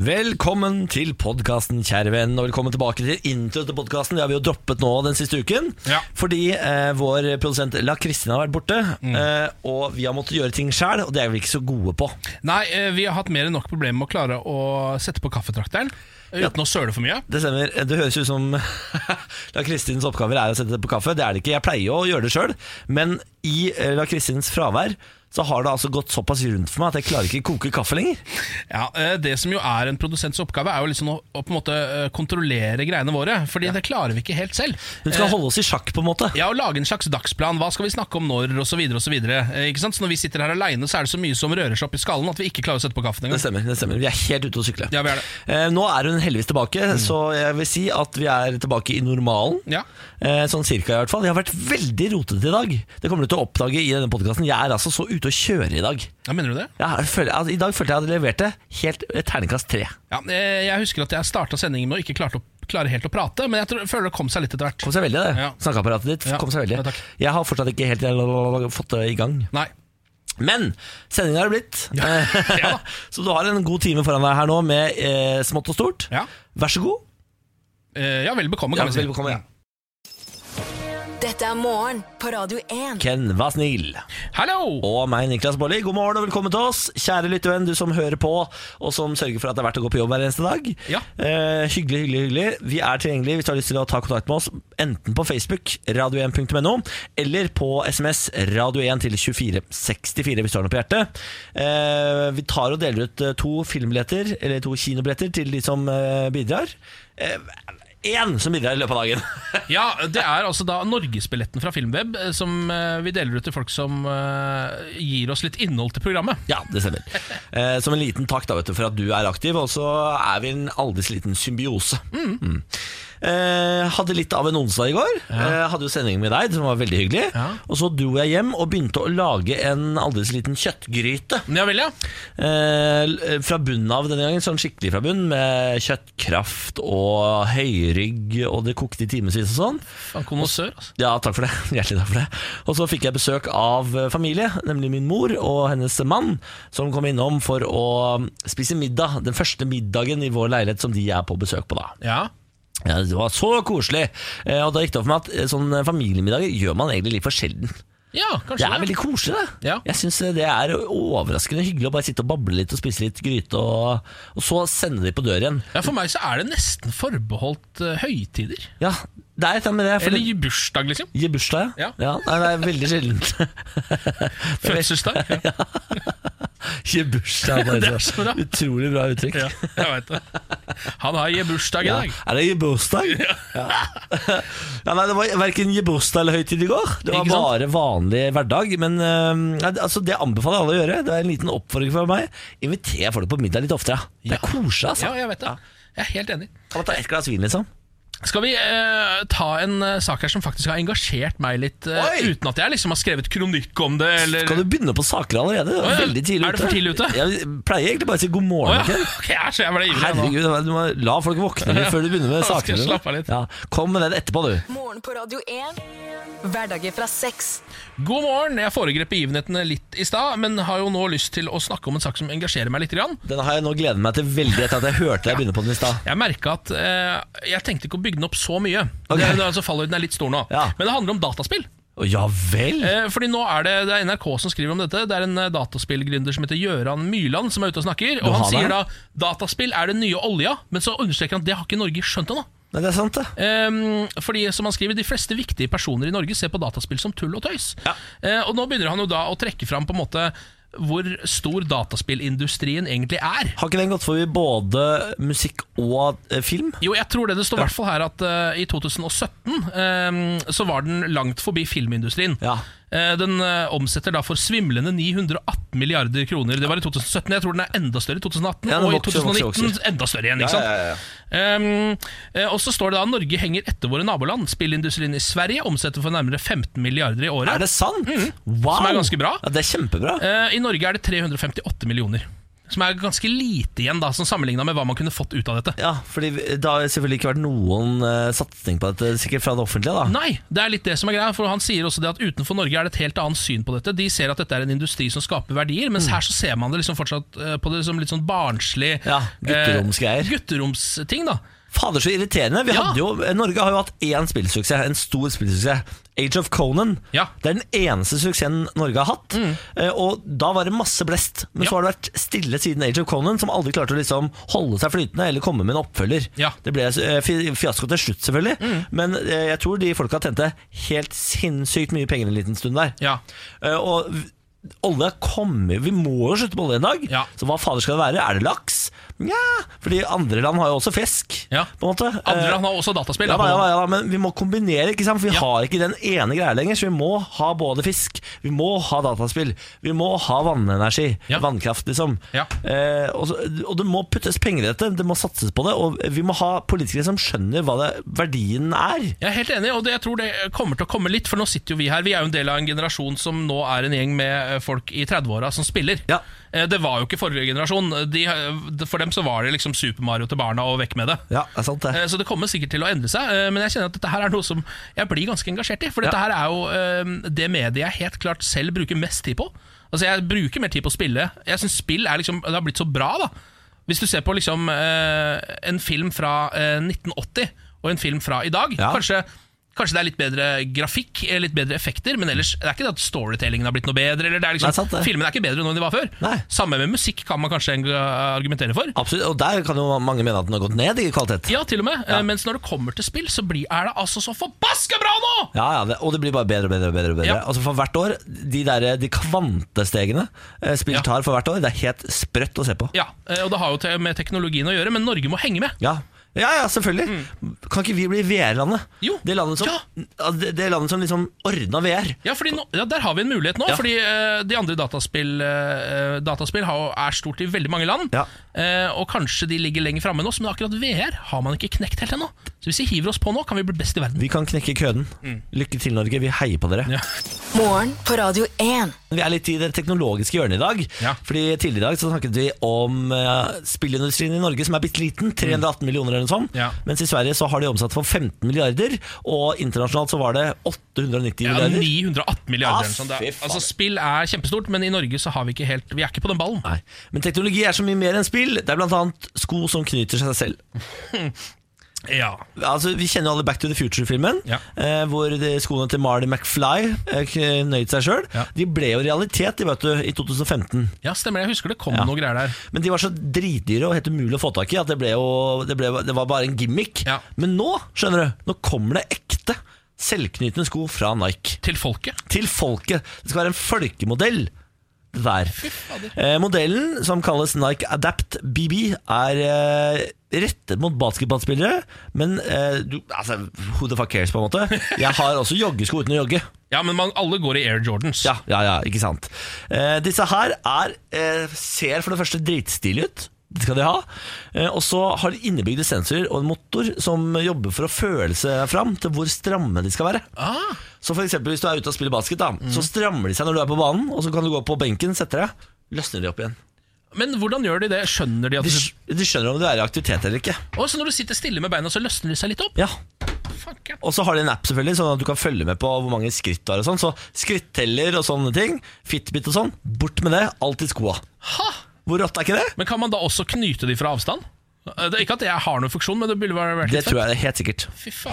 Velkommen til podkasten, kjære venn, og velkommen tilbake til introen til podkasten. Det har vi jo droppet nå den siste uken, Ja. fordi eh, vår produsent La Kristin har vært borte. Eh, og vi har måttet gjøre ting sjæl, og det er vi ikke så gode på. Nei, eh, vi har hatt mer enn nok problemer med å klare å sette på kaffetrakteren uten å søle for mye. Det stemmer. Det høres ut som La Kristins oppgaver er å sette det på kaffe. Det er det ikke. Jeg pleier jo å gjøre det sjøl, men i eh, La Kristins fravær så har det altså gått såpass rundt for meg at jeg klarer ikke koke kaffe lenger. Ja, eh, Det som jo er en produsents oppgave, er jo liksom å, å på en måte eh, kontrollere greiene våre. Fordi det klarer vi ikke helt selv. Hun skal Eh, holde oss i sjakk, på en måte. Ja, og Lage en slags dagsplan. Hva skal vi snakke om når, osv. Så, videre, eh, så når vi sitter her aleine, så er det så mye som rører seg opp i skallen at vi ikke klarer å sette på kaffen Det stemmer. det stemmer Vi er helt ute å sykle. Ja, vi er det. Eh, nå er hun heldigvis tilbake, så jeg vil si at vi er tilbake i normalen. Ja. Eh, sånn cirka i hvert fall Jeg har vært veldig rotete i dag. Det kommer du til å oppdage i denne podkasten. Jeg er altså så ute å kjøre i dag. ja, Mener du det? Ja, føler, altså, I dag følte jeg at jeg hadde levert det helt et terningkast tre. Ja, eh, Jeg husker at jeg starta sendingen med å ikke klarte å klare helt å prate, men jeg tror, føler det kom seg litt etter hvert. Kom seg veldig, det. Ja. Snakkeapparatet ditt Ja. kom seg veldig. Ja, takk. jeg har fortsatt ikke helt fått det i gang. Nei. Men sendingen har det blitt. Eh, Ja. så du har en god time foran deg her nå med eh, smått og stort. Ja, Vær så god. Eh, ja vel bekomme, Ja, vi si. vel bekomme, ja. Dette er morgen på Radio 1. Ken, vær snill. Hallo! Og meg, Niklas Baarli. God morgen og velkommen til oss. Kjære lyttevenn, du som hører på, og som sørger for at det er verdt å gå på jobb hver eneste dag. Ja. Eh, hyggelig, hyggelig, hyggelig. Vi er tilgjengelige hvis du har lyst til å ta kontakt med oss, enten på Facebook, radio1.no, eller på SMS radio1 til 2464 hvis du har noe på hjertet. Eh, vi tar og deler ut eh, to filmbilletter, eller to kinobilletter, til de som eh, bidrar. Én som bidrar i løpet av dagen. Ja, Det er altså da Norgesbilletten fra Filmweb eh, som eh, vi deler ut til folk som eh, gir oss litt innhold til programmet. Ja, det stemmer. Som en liten takk da, vet du, for at du er aktiv, og så er vi en aldri så liten symbiose. Mm. Eh, hadde litt av en onsdag i går. Eh, hadde jo sending med deg, som var veldig hyggelig. Og så dro jeg hjem og begynte å lage en aldri så liten kjøttgryte. Ja vel, ja. Eh, fra bunnen av denne gangen, sånn skikkelig fra bunnen, med kjøttkraft og høyrygg, og det kokte i timevis og sånn. Konnoissør, altså. Ja, takk for det. Hjertelig takk for det. Og så fikk jeg besøk av eh, familie, nemlig min mor og hennes mann, som kom innom for å spise middag. Den første middagen i vår leilighet som de er på besøk på da. Ja. Ja, det var så koselig. Eh, Og da gikk det opp for meg at eh, sånn familiemiddager gjør man egentlig litt for sjelden. ja, Det er veldig koselig, det. Ja. Jeg syns det er overraskende hyggelig å bare sitte og bable litt og spise litt gryte, og, og så sende de på dør igjen. Ja, For meg så er det nesten forbeholdt uh, høytider. Ja, det er et eller annet med det. for Eller bursdag, liksom. Gi bursdag, ja. Ja. nei, det er veldig sjeldent. Fødselsdag. Ja. Gi bursdag, Det er så bra. utrolig bra uttrykk. ja, jeg vet det. Han har bursdag i dag. Er det gebursdag? Ja. ja, nei, det var verken gebursdag eller høytid i går. Det var bare vanlig hverdag. Men det- altså, det anbefaler jeg alle å gjøre. Det er en liten oppfordring fra meg. Inviter folk på middag litt oftere. Det er koselig, altså. Ja, jeg vet det. Jeg er helt enig. Kan man ta ett glass vin, liksom? Skal vi eh, ta en eh, sak her som faktisk har engasjert meg litt, eh, Oi! uten at jeg liksom har skrevet kronikk om det? Eller... Skal du begynne på saker allerede? Det var Å, ja. veldig tidlig Er det for tidlig ute? Jeg pleier egentlig bare å si god Å, morgen. ja. Ok, jeg er så ble ivrig nå. Herregud, du må la folk våkne litt før du begynner med Nå skal saker. jeg slappe av litt. Ja, kom med den etterpå, du. Morgen på Radio 1. Hverdager fra seks. God morgen. Jeg foregrep begivenhetene litt i stad, men har jo nå lyst til å snakke om en sak som engasjerer meg litt. Grann. Den har jeg nå gledet meg til veldig etter at jeg hørte deg begynne på den i stad. Jeg merka at eh, jeg tenkte ikke å bygge den opp så mye. Okay. Det, altså Fallhøyden er litt stor nå. Ja. Men det handler om dataspill. Ja vel? Eh, fordi nå er det, det er NRK som skriver om dette. Det er en eh, dataspillgründer som heter Gjøran Myrland som er ute og snakker. Og han sier det? da dataspill er den nye olja, men så understreker han at det har ikke Norge skjønt ennå. Nei, det er sant, det. um, fordi som han skriver De fleste viktige personer i Norge ser på dataspill som tull og tøys. Ja. Uh, og nå begynner han jo da å trekke fram på en måte hvor stor dataspillindustrien egentlig er. Har ikke den gått forbi både musikk og eh, film? Jo, jeg tror det. Det står i hvert fall her at uh, i 2017 um, så var den langt forbi filmindustrien. Ja. Eh, Den eh, omsetter da for svimlende 918 milliarder kroner. Det var i 2017. Jeg tror den er enda større i 2018, Ja, og i 2019 vokser, vokser. enda større igjen. ikke sant? Um, eh, og så står det da Norge henger etter våre naboland. Spillindustrien i Sverige omsetter for nærmere 15 milliarder i året. Er det sant? Wow! Mm. Som er ganske bra. Ja, det er kjempebra. Uh, I Norge er det 358 millioner. Som er ganske lite igjen, da Som sammenligna med hva man kunne fått ut av dette. Ja, fordi Det har selvfølgelig ikke vært noen uh, satsing på dette, sikkert fra det offentlige. da Nei, det er litt det som er greia. For Han sier også det at utenfor Norge er det et helt annet syn på dette. De ser at dette er en industri som skaper verdier, mens her så ser man det liksom fortsatt uh, på det som litt sånn barnslig Ja, gutteromsgreier. Uh, gutteromsting, da. Fader, så irriterende. Vi Ja. hadde jo, Norge har jo hatt én spillsuksess, en stor spillsuksess. Age of Conan. Ja. Mm. Det er den eneste suksessen Norge har hatt. Mm. Og da var det masse blest. Men Ja. så har det vært stille siden Age of Conan, som aldri klarte å liksom holde seg flytende eller komme med en oppfølger. Ja. Mm. Det ble eh, fiasko til slutt, selvfølgelig. Men eh, jeg tror de folka tjente helt sinnssykt mye penger en liten stund der. Ja. Eh, Og olje kommer Vi må jo slutte på olje en dag. Så hva fader skal det være? Er det laks? Nja, fordi andre land har jo også fisk. Ja. På en måte. Andre Eh, land har også dataspill. ja, da, ja, da, ja, da, men vi må kombinere, ikke sant? for vi har ikke den ene greia lenger. Så vi må ha både fisk, vi må ha dataspill, vi må ha vannenergi. Vannkraft, liksom. Ja. Eh, og, så, og det må puttes penger i dette, det må satses på det. Og vi må ha politikere som skjønner hva det, verdien er. Jeg er helt enig, og det, jeg tror det kommer til å komme litt, for nå sitter jo vi her. Vi er jo en del av en generasjon som nå er en gjeng med eh, folk i 30-åra som spiller. Ja. Eh, Det var jo ikke forrige generasjon. De, eh, for dem så var det liksom Super Mario til barna og vekk med det. Ja, det er sant det. Eh, Så det kommer sikkert til å endre seg, men jeg kjenner at dette her er noe som jeg blir ganske engasjert i. For dette Ja. her er jo det mediet jeg helt klart selv bruker mest tid på. Altså Jeg bruker mer tid på å spille. Jeg synes spill er liksom, det har blitt så bra. da Hvis du ser på liksom en film fra eh, 1980 og en film fra i dag, Ja. kanskje Kanskje det er litt bedre grafikk, eh, litt bedre effekter, men ellers det er ikke det at storytellingen har blitt noe bedre. Eller det er liksom, Nei, sant det. Filmen er ikke bedre nå enn de var før. Nei. Samme med musikk kan man kanskje argumentere for. Absolutt, Og der kan jo mange mene at den har gått ned i kvalitet. Ja, til og med. Ja. Mens når det kommer til spill, så blir, er det altså så forbaska bra nå! Ja, ja, det, Og det blir bare bedre og bedre. og bedre, og bedre. Ja. Altså For hvert år, de, der, de kvantestegene eh, spill tar for hvert år, det er helt sprøtt å se på. Ja, eh, og det har jo med teknologien å gjøre, men Norge må henge med. Ja, ja, ja selvfølgelig. Kan ikke vi bli VR-landet? Mm. Det landet som, Ja. det, det landet som liksom ordna VR. Ja, nå, ja, Der har vi en mulighet nå. Ja. Fordi uh, de andre dataspill, uh, dataspill har, er stort i veldig mange land. Ja. Uh, og kanskje de ligger lenger framme enn oss, men akkurat VR har man ikke knekt helt ennå. Så hvis vi hiver oss på nå, kan vi bli best i verden. Vi kan knekke køden. Lykke til, Norge. Vi heier på dere. Mm. Ja. Morgen på Radio 1. Vi er litt i det teknologiske hjørnet i dag. Ja. Fordi Tidligere i dag så snakket vi om uh, spillindustrien i Norge, som er bitte liten. 318 millioner eller noe sånt. Mm. Ja. Mens i Sverige så har de omsatt for 15 milliarder. Og internasjonalt så var det 890 Ja, milliarder. 918 milliarder. Ah, eller sånn. Er- altså, spill er kjempestort, men i Norge så har vi ikke helt Vi er ikke på den ballen. Nei. Men teknologi er så mye mer enn spill. Det er bl.a. sko som knyter seg selv. Ja. Altså, Vi kjenner jo alle Back to the Future-filmen, Ja. eh, hvor skoene til Marty McFly eh, knøyde seg sjøl. Ja. De ble jo realitet de, vet du, i 2015. ja, stemmer det. Jeg husker det kom noe greier der. Men de var så dritdyre og helt umulig å få tak i at det, ble jo, det, ble, det var bare en gimmick. Men nå skjønner du, nå kommer det ekte selvknytende sko fra Nike. Til folket. Til folket. Det skal være en folkemodell. Der. Eh, modellen, som kalles Nike Adapt BB, er eh, rettet mot basketballspillere. Men eh, du, altså, who the fuck cares, på en måte. Jeg har også joggesko uten å jogge. Ja, men man, alle går i Air Jordans. Ja, ja, ja, ikke sant eh, Disse her er, eh, ser for det første dritstilige ut Det skal de ha eh, Og så har de innebygde sensorer og en motor Som jobber for å føle seg fram Til hvor stramme de skal være Ah, Så for eksempel hvis du er ute og spiller basket da, Så strammer de seg når du er på banen Og så kan du gå på benken, sette deg Løsner de opp igjen men hvordan gjør de det? Skjønner de at de, de, skjønner om du er i aktivitet eller ikke Og Så når du sitter stille med beina, så løsner de seg litt opp? Ja Fuck, ja. Og så har de en app selvfølgelig Sånn at du kan følge med på hvor mange skritt du har og sånn Så skritteller og sånne ting Fitbit og sånn Bort med det, alt i skoa Ha! Hvor rått er ikke det? Men kan man da også knyte de fra avstand? Eh, Det ikke at jeg har noen funksjon, men det burde vært Det tror jeg helt sikkert.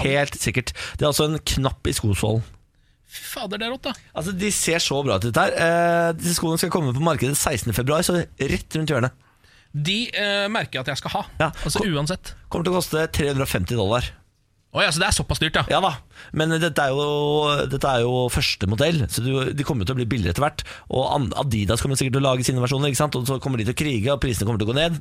Helt sikkert. Det er altså en knapp i skosålen. Fy fader, det er rått, da. Altså, de ser så bra ut, dette her. Eh, disse skoene skal komme på markedet 16.2, så rett rundt hjørnet. De eh, merker jeg at jeg skal ha. Ja. Altså uansett. Kommer til å koste 350 dollar. Oh, ja, så det er såpass dyrt, ja. Ja da, men dette er jo, dette er jo første modell, så du, de kommer til å bli billigere etter hvert. Og Adidas kommer sikkert til å lage sine versjoner, ikke sant? og så kommer de til å krige, og prisene kommer til å gå ned.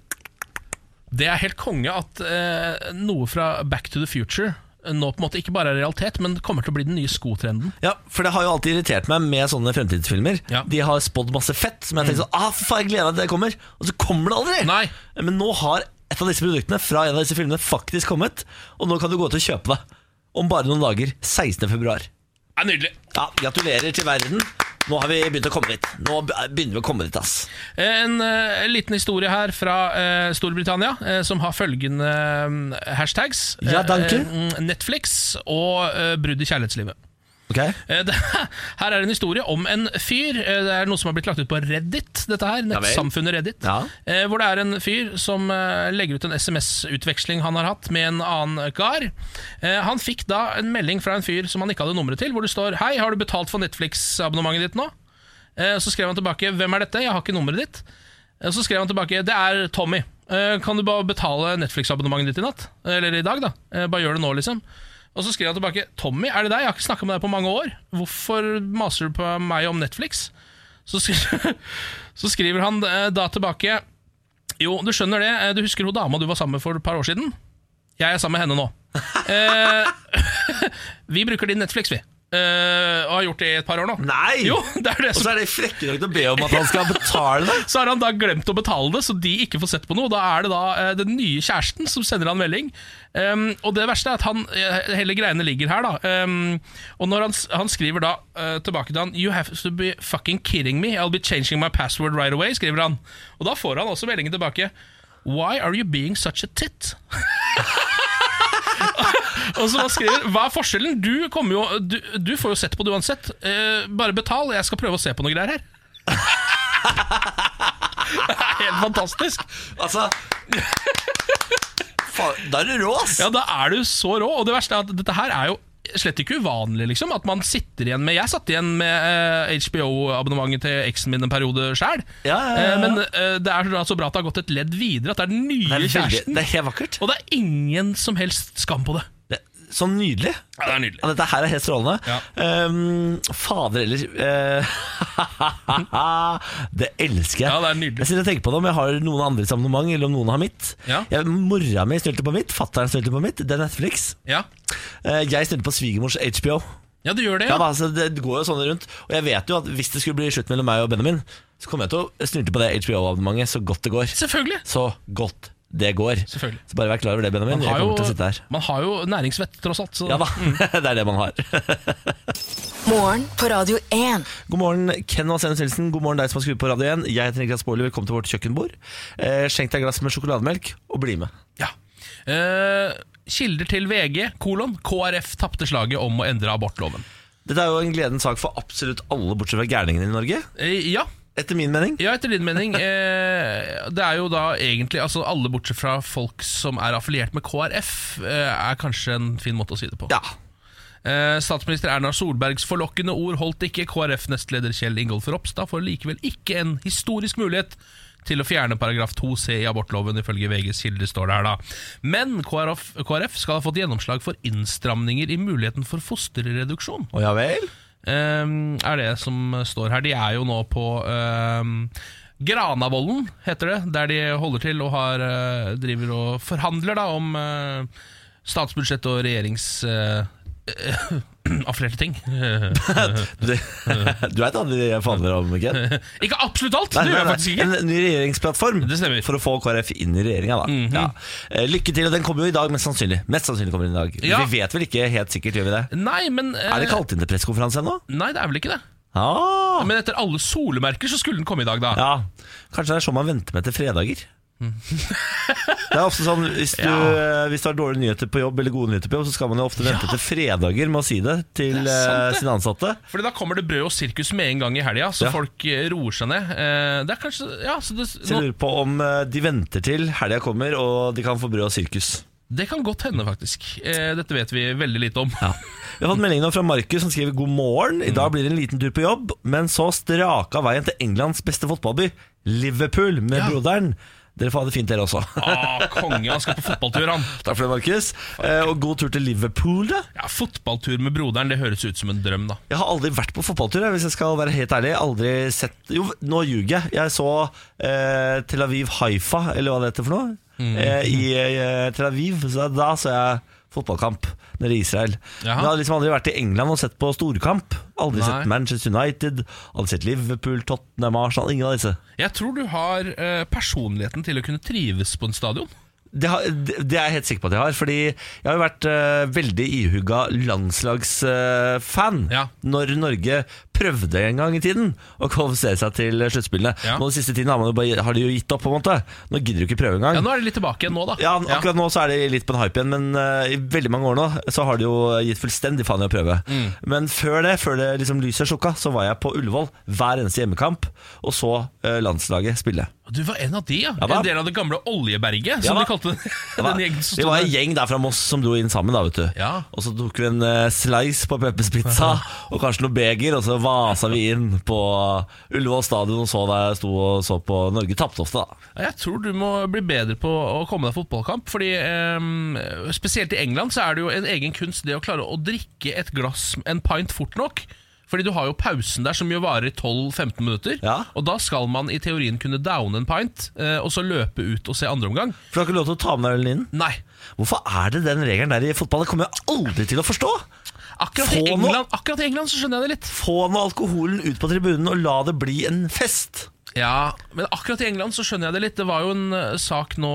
Det er helt konge at eh, noe fra Back to the Future nå på en måte ikke bare er realitet, men kommer til å bli den nye skotrenden. Ja, for det har jo alltid irritert meg med sånne fremtidsfilmer. Ja. De har spådd masse fett, som jeg tenker sånn ah, for faen, jeg gleder meg til det kommer. Og så kommer det aldri! Nei. Men nå har et av disse produktene fra en av disse filmene faktisk kommet, og nå kan du gå til å kjøpe det. Om bare noen dager. 16. februar. Det er nydelig. Ja, gratulerer til verden. Nå har vi begynt å komme dit. Nå begynner vi å komme dit, ass. En uh, liten historie her fra uh, Storbritannia, uh, som har følgende eh, hashtags. Ja, danke. Eh, Netflix og eh, brudd i kjærlighetslivet. Ok? Eh, Det, her er en historie om en fyr. eh, Det er noe som har blitt lagt ut på Reddit, dette her. Nettsamfunnet Reddit. Ja. Eh, Hvor det er en fyr som legger ut en SMS-utveksling han har hatt med en annen kar. Han fikk da en melding fra en fyr som han ikke hadde nummeret til, hvor det står 'Hei, har du betalt for Netflix-abonnementet ditt nå?' Så skrev han tilbake 'Hvem er dette? Jeg har ikke nummeret ditt'. Så skrev han tilbake 'Det er Tommy. Kan du bare betale Netflix-abonnementet ditt i natt? Eller i dag, da. Bare gjør det nå, liksom. Og så skrev han tilbake 'Tommy, er det deg? Jeg har ikke snakka med deg på mange år. Hvorfor maser du på meg om Netflix?' Så skriver, så skriver han eh, da tilbake 'Jo, du skjønner det. Eh, Du husker hun dama du var sammen med for et par år siden?' 'Jeg er sammen med henne nå.' Eh, vi bruker din Netflix, vi. Eh, og har gjort det i et par år nå. Nei! Jo, det er det Og så er det frekke nok til å be om at han skal betale det. så har han da glemt å betale det, så de ikke får sett på noe. Da er det da uh, den nye kjæresten som sender han melding. Um, og det verste er at han, uh, hele greiene ligger her, da. Um, og når han, han skriver da tilbake til han You have to be fucking kidding me. I'll be changing my password right away, skriver han. Og da får han også meldingen tilbake. Why are you being such a tit? Og så skriver Hva er forskjellen? Du, jo, du, du får jo sett på det uansett. Eh, bare betal, jeg skal prøve å se på noe greier her. det er helt fantastisk. Altså Faen, Da er du rå, ass. Ja, da er du så rå. Og det verste er at dette her er jo slett ikke uvanlig, liksom. At man sitter igjen med Jeg satt igjen med eh, HBO-abonnementet til eksen min en periode sjøl. Ja, ja, ja, ja. men eh, det er så bra at det har gått et ledd videre. At det er den nye Det er, kjæresten. det er helt vakkert. Og det er ingen som helst skam på det. Så nydelig. Ja, det er nydelig. Dette her er helt strålende. Ja. Um, fader eller uh, Det elsker jeg. Ja, det er nydelig. Jeg sitter og tenker på det om jeg har noen andres abonnement, eller om noen har mitt. Ja. Jeg, mora mi stølte på mitt, fattern stølte på mitt. Det er Netflix. Ja, Uh, jeg stølte på svigermors HBO. ja du gjør det, Ja, ja. da, så det, det går jo sånn rundt. Og jeg vet jo at hvis det skulle bli slutt mellom meg og Benjamin, så kommer jeg til å snurte på det HBO-abonnementet så godt det går. Selvfølgelig. Så godt det går. Så bare vær klar over det, Benjamin. Man Jeg har, kommer til å sitte her. man har jo næringsvett, tross alt. Så Ja da, det er det man har. Morgen på Radio 1. God morgen, Ken Vasenus Nilsen. God morgen, deg som har skrudd på Radio 1. Jeg heter Niklas Baarli. Velkommen til vårt kjøkkenbord. Eh, skjenk deg et glass med sjokolademelk, og bli med. Ja. Eh, kilder til VG, kolon. KrF tapte slaget om å endre abortloven. Dette er jo en gledens sak for absolutt alle, bortsett fra gærningene i Norge. Eh, ja, Etter min mening. ja, etter din mening. Eh, det er jo da egentlig altså alle bortsett fra folk som er affiliert med KrF, eh, er kanskje en fin måte å si det på. Ja. Eh, statsminister Erna Solbergs forlokkende ord holdt ikke. KrF-nestleder Kjell Ingolf Ropstad får likevel ikke en historisk mulighet til å fjerne paragraf 2c i abortloven, ifølge VGs kilde står det her da. Men KrF, KrF skal ha fått gjennomslag for innstramninger i muligheten for fosterreduksjon. Å ja vel? Eh, er det som står her. De er jo nå på eh, Granavolden, heter det, der de holder til og har, eh, driver og forhandler da om eh, statsbudsjett og regjerings... eh, flere ting. Du, du veit hva jeg forhandler om, Ken? ikke absolutt alt! Nei, det gjør jeg faktisk ikke. En ny regjeringsplattform Det. For å få KrF inn i regjeringa. da ja. Eh, Lykke til. og Den kommer jo i dag, mest sannsynlig. Mest sannsynlig kommer den i dag Ja. Vi vet vel ikke helt sikkert, gjør vi det? Nei, men uh... Er det kalt inn til pressekonferanse ennå? Nei, det er vel ikke det. Ah. Men etter alle solemerker så skulle den komme i dag, da. Ja, Kanskje det er sånn man venter med til fredager. Det er ofte sånn Hvis du, Mm. Ja. eh, hvis du har dårlige nyheter på jobb, eller gode nyheter på jobb, så skal man jo ofte vente til fredager med å si det til Det sant, eh, sine ansatte. Fordi da kommer det brød og sirkus med en gang i helga, så Ja. folk eh, roer seg ned. Det er kanskje Ja, så det, nå, lurer på om de venter til helga kommer, og de kan få brød og sirkus. det kan godt hende, faktisk. Eh, Dette vet vi veldig lite om. Ja. Vi har fått melding nå fra Markus som skriver god morgen. I dag blir det en liten tur på jobb, men så straka veien til Englands beste fotballby, Liverpool, med Ja. broderen. Dere får ha det fint, dere også. Ah, konge, han skal på fotballtur, han. Takk for det, Markus. Eh, og god tur til Liverpool, da. Ja, Fotballtur med broderen, det høres ut som en drøm, da. Jeg har aldri vært på fotballtur, hvis jeg skal være helt ærlig. Aldri sett Jo, nå ljuger jeg. Jeg så eh, Tel Aviv Haifa, eller hva det heter for noe, eh, i eh, Tel Aviv. Så da så jeg fotballkamp nede i Israel. Jaha. Men jeg har liksom aldri vært i England og sett på storkamp. Aldri Nei. sett Manchester United, aldri sett Liverpool, Tottenham, Arsenal. Ingen av disse. Jeg tror du har eh, personligheten til å kunne trives på en stadion. Det, har, det er jeg helt sikker på at jeg har. Fordi jeg har jo vært uh, veldig ihugga landslagsfan Ja. når Norge prøvde en gang i tiden å kvalifisere seg til sluttspillene. Ja. Nå den siste tiden har, man jo bare, har de jo gitt opp, på en måte. Nå gidder de ikke prøve engang. Ja, Nå er det litt tilbake igjen nå, da. Ja, akkurat nå så er de litt på en hype igjen, men uh, i veldig mange år nå så har de jo gitt fullstendig faen i å prøve. Mm. Men før det, før det liksom lyset slukka, så var jeg på Ullevål hver eneste hjemmekamp og så landslaget spille. Du var en av de, ja. Ja, en del av det gamle oljeberget, som ja, de kalte det. den gjengen Vi var en gjeng der fra Moss som dro inn sammen, da, vet du. Ja. Og så tok vi en eh, slice på Peppers Pizza og kanskje noe beger, og så vasa vi inn på Ullevål stadion og så der jeg sto og så på Norge tapte ofte, da. Jeg tror du må bli bedre på å komme deg fotballkamp. Fordi ehm, Spesielt i England så er det jo en egen kunst det å klare å drikke et glass, en pint, fort nok. Fordi du har jo pausen der som jo varer 12-15 minutter. Ja. Og da skal man i teorien kunne downe en pint, eh, og så løpe ut og se andre omgang. For du har ikke lov til å ta med deg ølen inn? Nei. Hvorfor er det den regelen der i fotball? Det kommer jeg aldri til å forstå. Akkurat i, England, akkurat i England så skjønner jeg det litt. Få nå alkoholen ut på tribunen og la det bli en fest. Ja, men akkurat i England så skjønner jeg det litt. Det var jo en eh, sak nå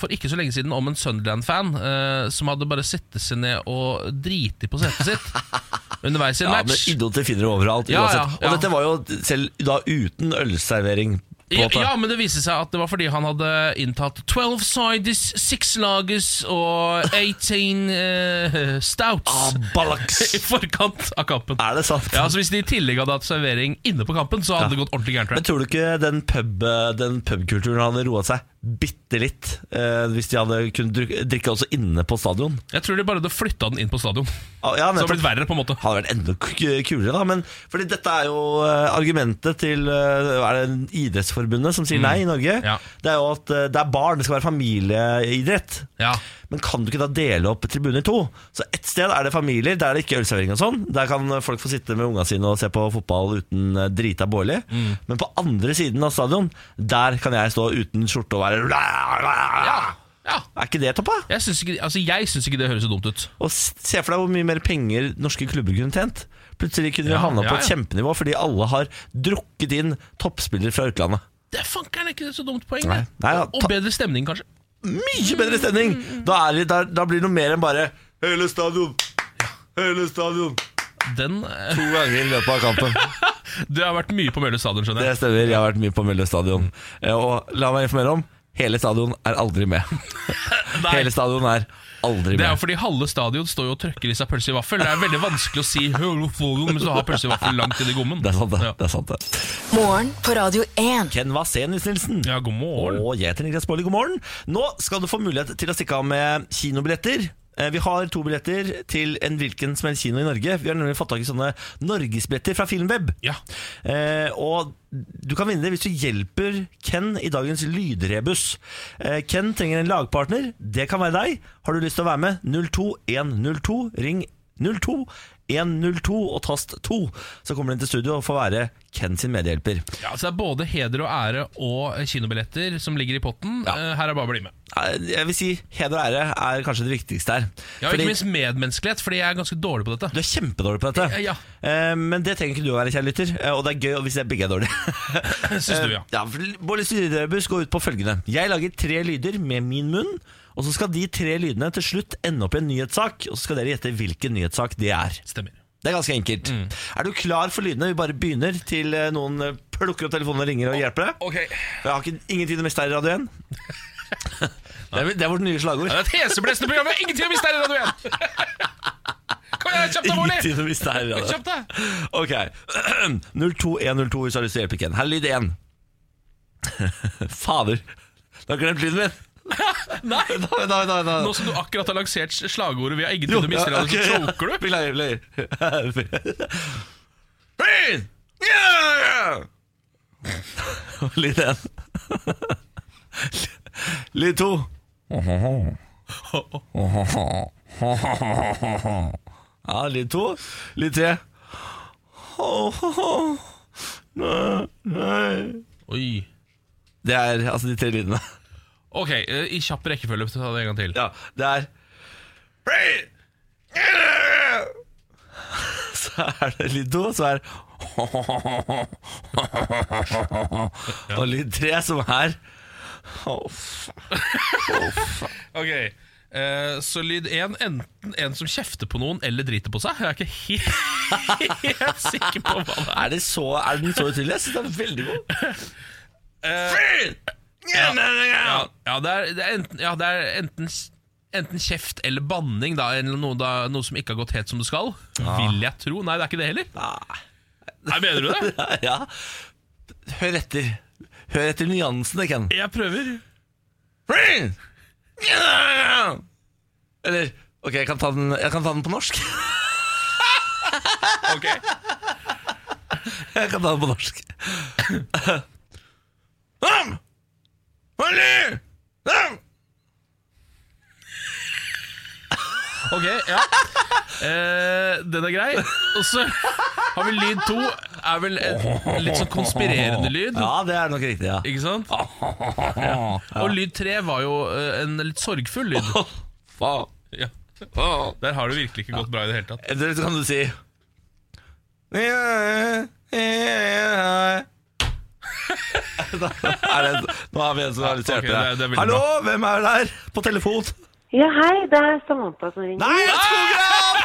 for ikke så lenge siden om en Sunderland-fan eh, som hadde bare sittet seg ned og driti på setet sitt underveis i en Ja, men match. idioter finner du overalt. Ja, uansett. ja. Og dette var jo selv da uten ølservering. Ja, ja, men det viste seg at det var fordi han hadde inntatt 12 sides, 6 lagers og 18 uh, stouts Ah, i forkant av kampen. Er det sant? Ja, så Hvis de i tillegg hadde hatt servering inne på kampen, så hadde det gått ordentlig gærent. Men tror du ikke den, pub, den pubkulturen hadde roa seg bitte litt eh, hvis de hadde kunnet drikke, også inne på stadion? Jeg tror de bare hadde flytta den inn på stadion. Ah, Ja, Så det hadde blitt verre, på en måte. hadde vært enda kulere, da. Men fordi dette er jo eh, argumentet til eh, Er det Idrettsforbundet som sier nei i Norge? Mm. Ja. Det er jo at eh, det er barn, det skal være familieidrett. Ja, Men kan du ikke da dele opp tribunen i to? Så ett sted er det familier, der er det ikke ølservering og sånn. Der kan folk få sitte med unga sine og se på fotball uten eh, drita Bårli. Mm. Men på andre siden av stadion, der kan jeg stå uten skjorte og være ja, ja. Er ikke det topp, da? Jeg syns ikke, altså ikke det høres så dumt ut. Og se for deg hvor mye mer penger norske klubber kunne tjent. Plutselig kunne vi Ja, havna ja, på et kjempenivå fordi alle har drukket inn toppspillere fra utlandet. Det er fankeren ikke så dumt poeng. Nei. det. Nei, ja, Og bedre stemning, kanskje. Mye bedre stemning! Da, er det, da, da blir det noe mer enn bare Hele stadion! Hele stadion! Den eh, To ganger i løpet av kampen. Du har vært mye på Mølle stadion, skjønner Det stemmer. Jeg har vært mye på Mølle stadion. Eh, Og la meg informere om hele stadion er aldri med. Nei, Hele stadion er aldri det er jo fordi halve stadion står jo og trøkker i seg pølse i vaffel. Det er veldig vanskelig å si mens du har pølse i vaffel langt inn i gommen. Det er sant, det. Ja. det, er sant det. Morgen på Radio 1. Ken Vasenius Nilsen. Ja, god morgen. Og jeg heter Niklas Baarli, god morgen. Nå skal du få mulighet til å stikke av med kinobilletter. Eh, Vi har to billetter til en hvilken som helst kino i Norge. Vi har nemlig fått tak i sånne norgesbilletter fra Filmweb. Ja. Eh, og du kan vinne det hvis du hjelper Ken i dagens lydrebus. Eh, Ken trenger en lagpartner. Det kan være deg. Har du lyst til å være med? 02102. Ring 02 102 og tast 2. Så kommer inn til studio og får være Ken sin medhjelper. ja, så det er både heder og ære og kinobilletter som ligger i potten. Ja. Eh, Her er bare å bli med. Eh, Jeg vil si heder og ære er kanskje det viktigste her. Ja, Fordi Ikke minst medmenneskelighet, fordi jeg er ganske dårlig på dette. du er kjempedårlig på dette. Ja, Eh, Men det trenger ikke du å være, kjære lytter. Eh, Og det er gøy hvis jeg begge er dårlige. Syns du, ja. Ja, Bårlis lydrebus går ut på følgende. Jeg lager tre lyder med min munn. Og så skal de tre lydene til slutt ende opp i en nyhetssak. Og så skal dere gjette hvilken nyhetssak det er. Stemmer. Det er ganske enkelt. Mm. Er du klar for lydene? Vi bare begynner til eh, noen eh, plukker opp telefonen og ringer og hjelper deg. Ok jeg har ikke, ingen tid å miste her i Radio igjen. det, er, det er vårt nye slagord. Det er et heseblesende program. Ingen tid å miste her i Radio 1! Kom igjen, kjapt deg, Ingen tid å miste her i Radio 1. Kjapt deg! Ok 02102 hvis du har lyst til å hjelpe Ken Her er lyd 1 Fader Du har glemt lyden min Nei! Nei, nei, nei, da. Nå som du akkurat har lansert slagordet 'Vi har ingen tid å miste', ja, radio, så choker du. Beklager, beklager! Litt 1 Lyd 2 Ja, litt to. Litt tre. Nei, nei Oi. Det er altså de tre lydene. Ok, eh, i kjapp rekkefølge, ta det en gang til. Ja, det er Så er det lyd to, så er det Og lyd tre, som er. Ok, eh, Så lyd én, enten en som kjefter på noen eller driter på seg. Jeg er ikke helt, helt sikker på hva det er. Er, det så, er den så utydelig? Jeg syns den er veldig god. Ja, ja, ja, det er, det er enten, ja, det er enten, enten kjeft eller banning, da, eller noe, da, noe som ikke har gått helt som det skal. Vil jeg tro. Nei, det er ikke det heller. Nei. Nei, Mener du det? Ja. Hør etter. Hør etter nyansene, Ken. Jeg prøver. Eller Ok, jeg kan ta den, kan ta den på norsk. Ok Jeg kan ta den på norsk. Ham! Ok, ja. Eh, Den er grei. Og så har vi lyd to. Er vel en litt sånn konspirerende lyd. Ja, det er nok riktig, ja. Ikke sant? Og lyd tre var jo eh, en litt sorgfull lyd. Faen. ja. Der har det virkelig ikke gått bra i det hele tatt. Så kan du si Da er det, Nå har vi en som har litt Ok, hjertet det det er veldig Hallo, hvem er der på telefon? Ja, hei, det er Samantha som ringer. Nei, skogran!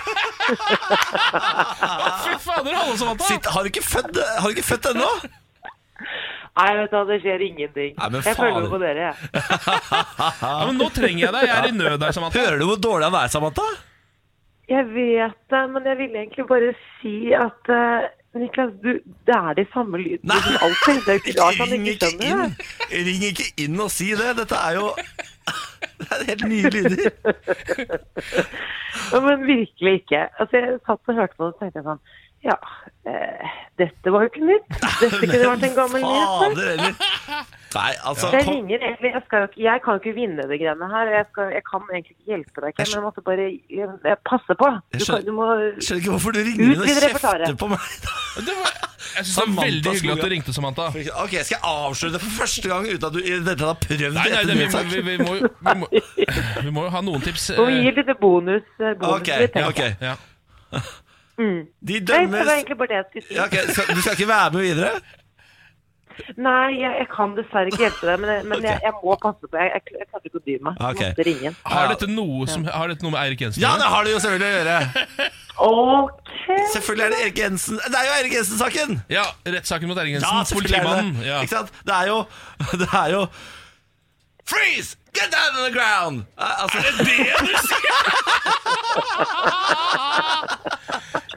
Fy fader, hallo Samantha Sitt, har du ikke født, har du ikke født ennå? Nei, vet du, hva, det skjer ingenting. Nei, men jeg faen. følger med på dere, jeg. ja, Men nå trenger jeg deg, jeg er i nød der Samantha Hører du hvor dårlig han er, Samantha? Jeg vet det, men jeg ville egentlig bare si at eh, Niklas, du, det er de samme lydene som alltid. Det er jo klart han ikke skjønner det. ring ikke inn og si det. Dette er jo Det er helt nye lyder. Ja, men virkelig ikke. Altså, jeg satt og hørte på det og tenkte sånn Ja, eh, dette var jo ikke nytt. Dette kunne vært en gammel nyhet. Nei, altså Jeg ringer egentlig, jeg, skal jo ikke, jeg kan jo ikke vinne det greiene her. Jeg, skal, jeg kan egentlig ikke hjelpe deg, Ken, men jeg måtte bare jeg, jeg passe på. Du, Jeg kan, skjønner- du må skjønner ikke hvorfor du ringer inn og kjefter på meg. det var, Jeg synes det er veldig hyggelig at du ringte Samantha Ok, Skal jeg avsløre det for første gang uten at du i det hele har prøvd Nei, nei, det, vi, vi, vi, må, vi, må, vi må jo ha noen tips Og vi eh, gir litt bonus. eh, bonus Ok, ok. ja. De Nei, det var egentlig bare det jeg skulle si. ja, ok, skal, Du skal ikke være med videre? Nei, jeg, jeg kan dessverre ikke hjelpe deg, men, jeg- men jeg, jeg må passe på. Jeg, jeg, jeg klarte ikke å dy meg. Okay. Måtte ringe. Har dette noe, som, har dette noe med Eirik Jensen å Ja, det har det jo selvfølgelig å gjøre. Ok. Selvfølgelig er det Erik Jensen Det er jo Erik Jensen-saken! Ja, rettssaken mot Erik Jensen. er politimannen. det. Ja. Ikke sant? Det er jo Det er jo Freeze! Get down on the ground! Eh, Altså, er det det du sier?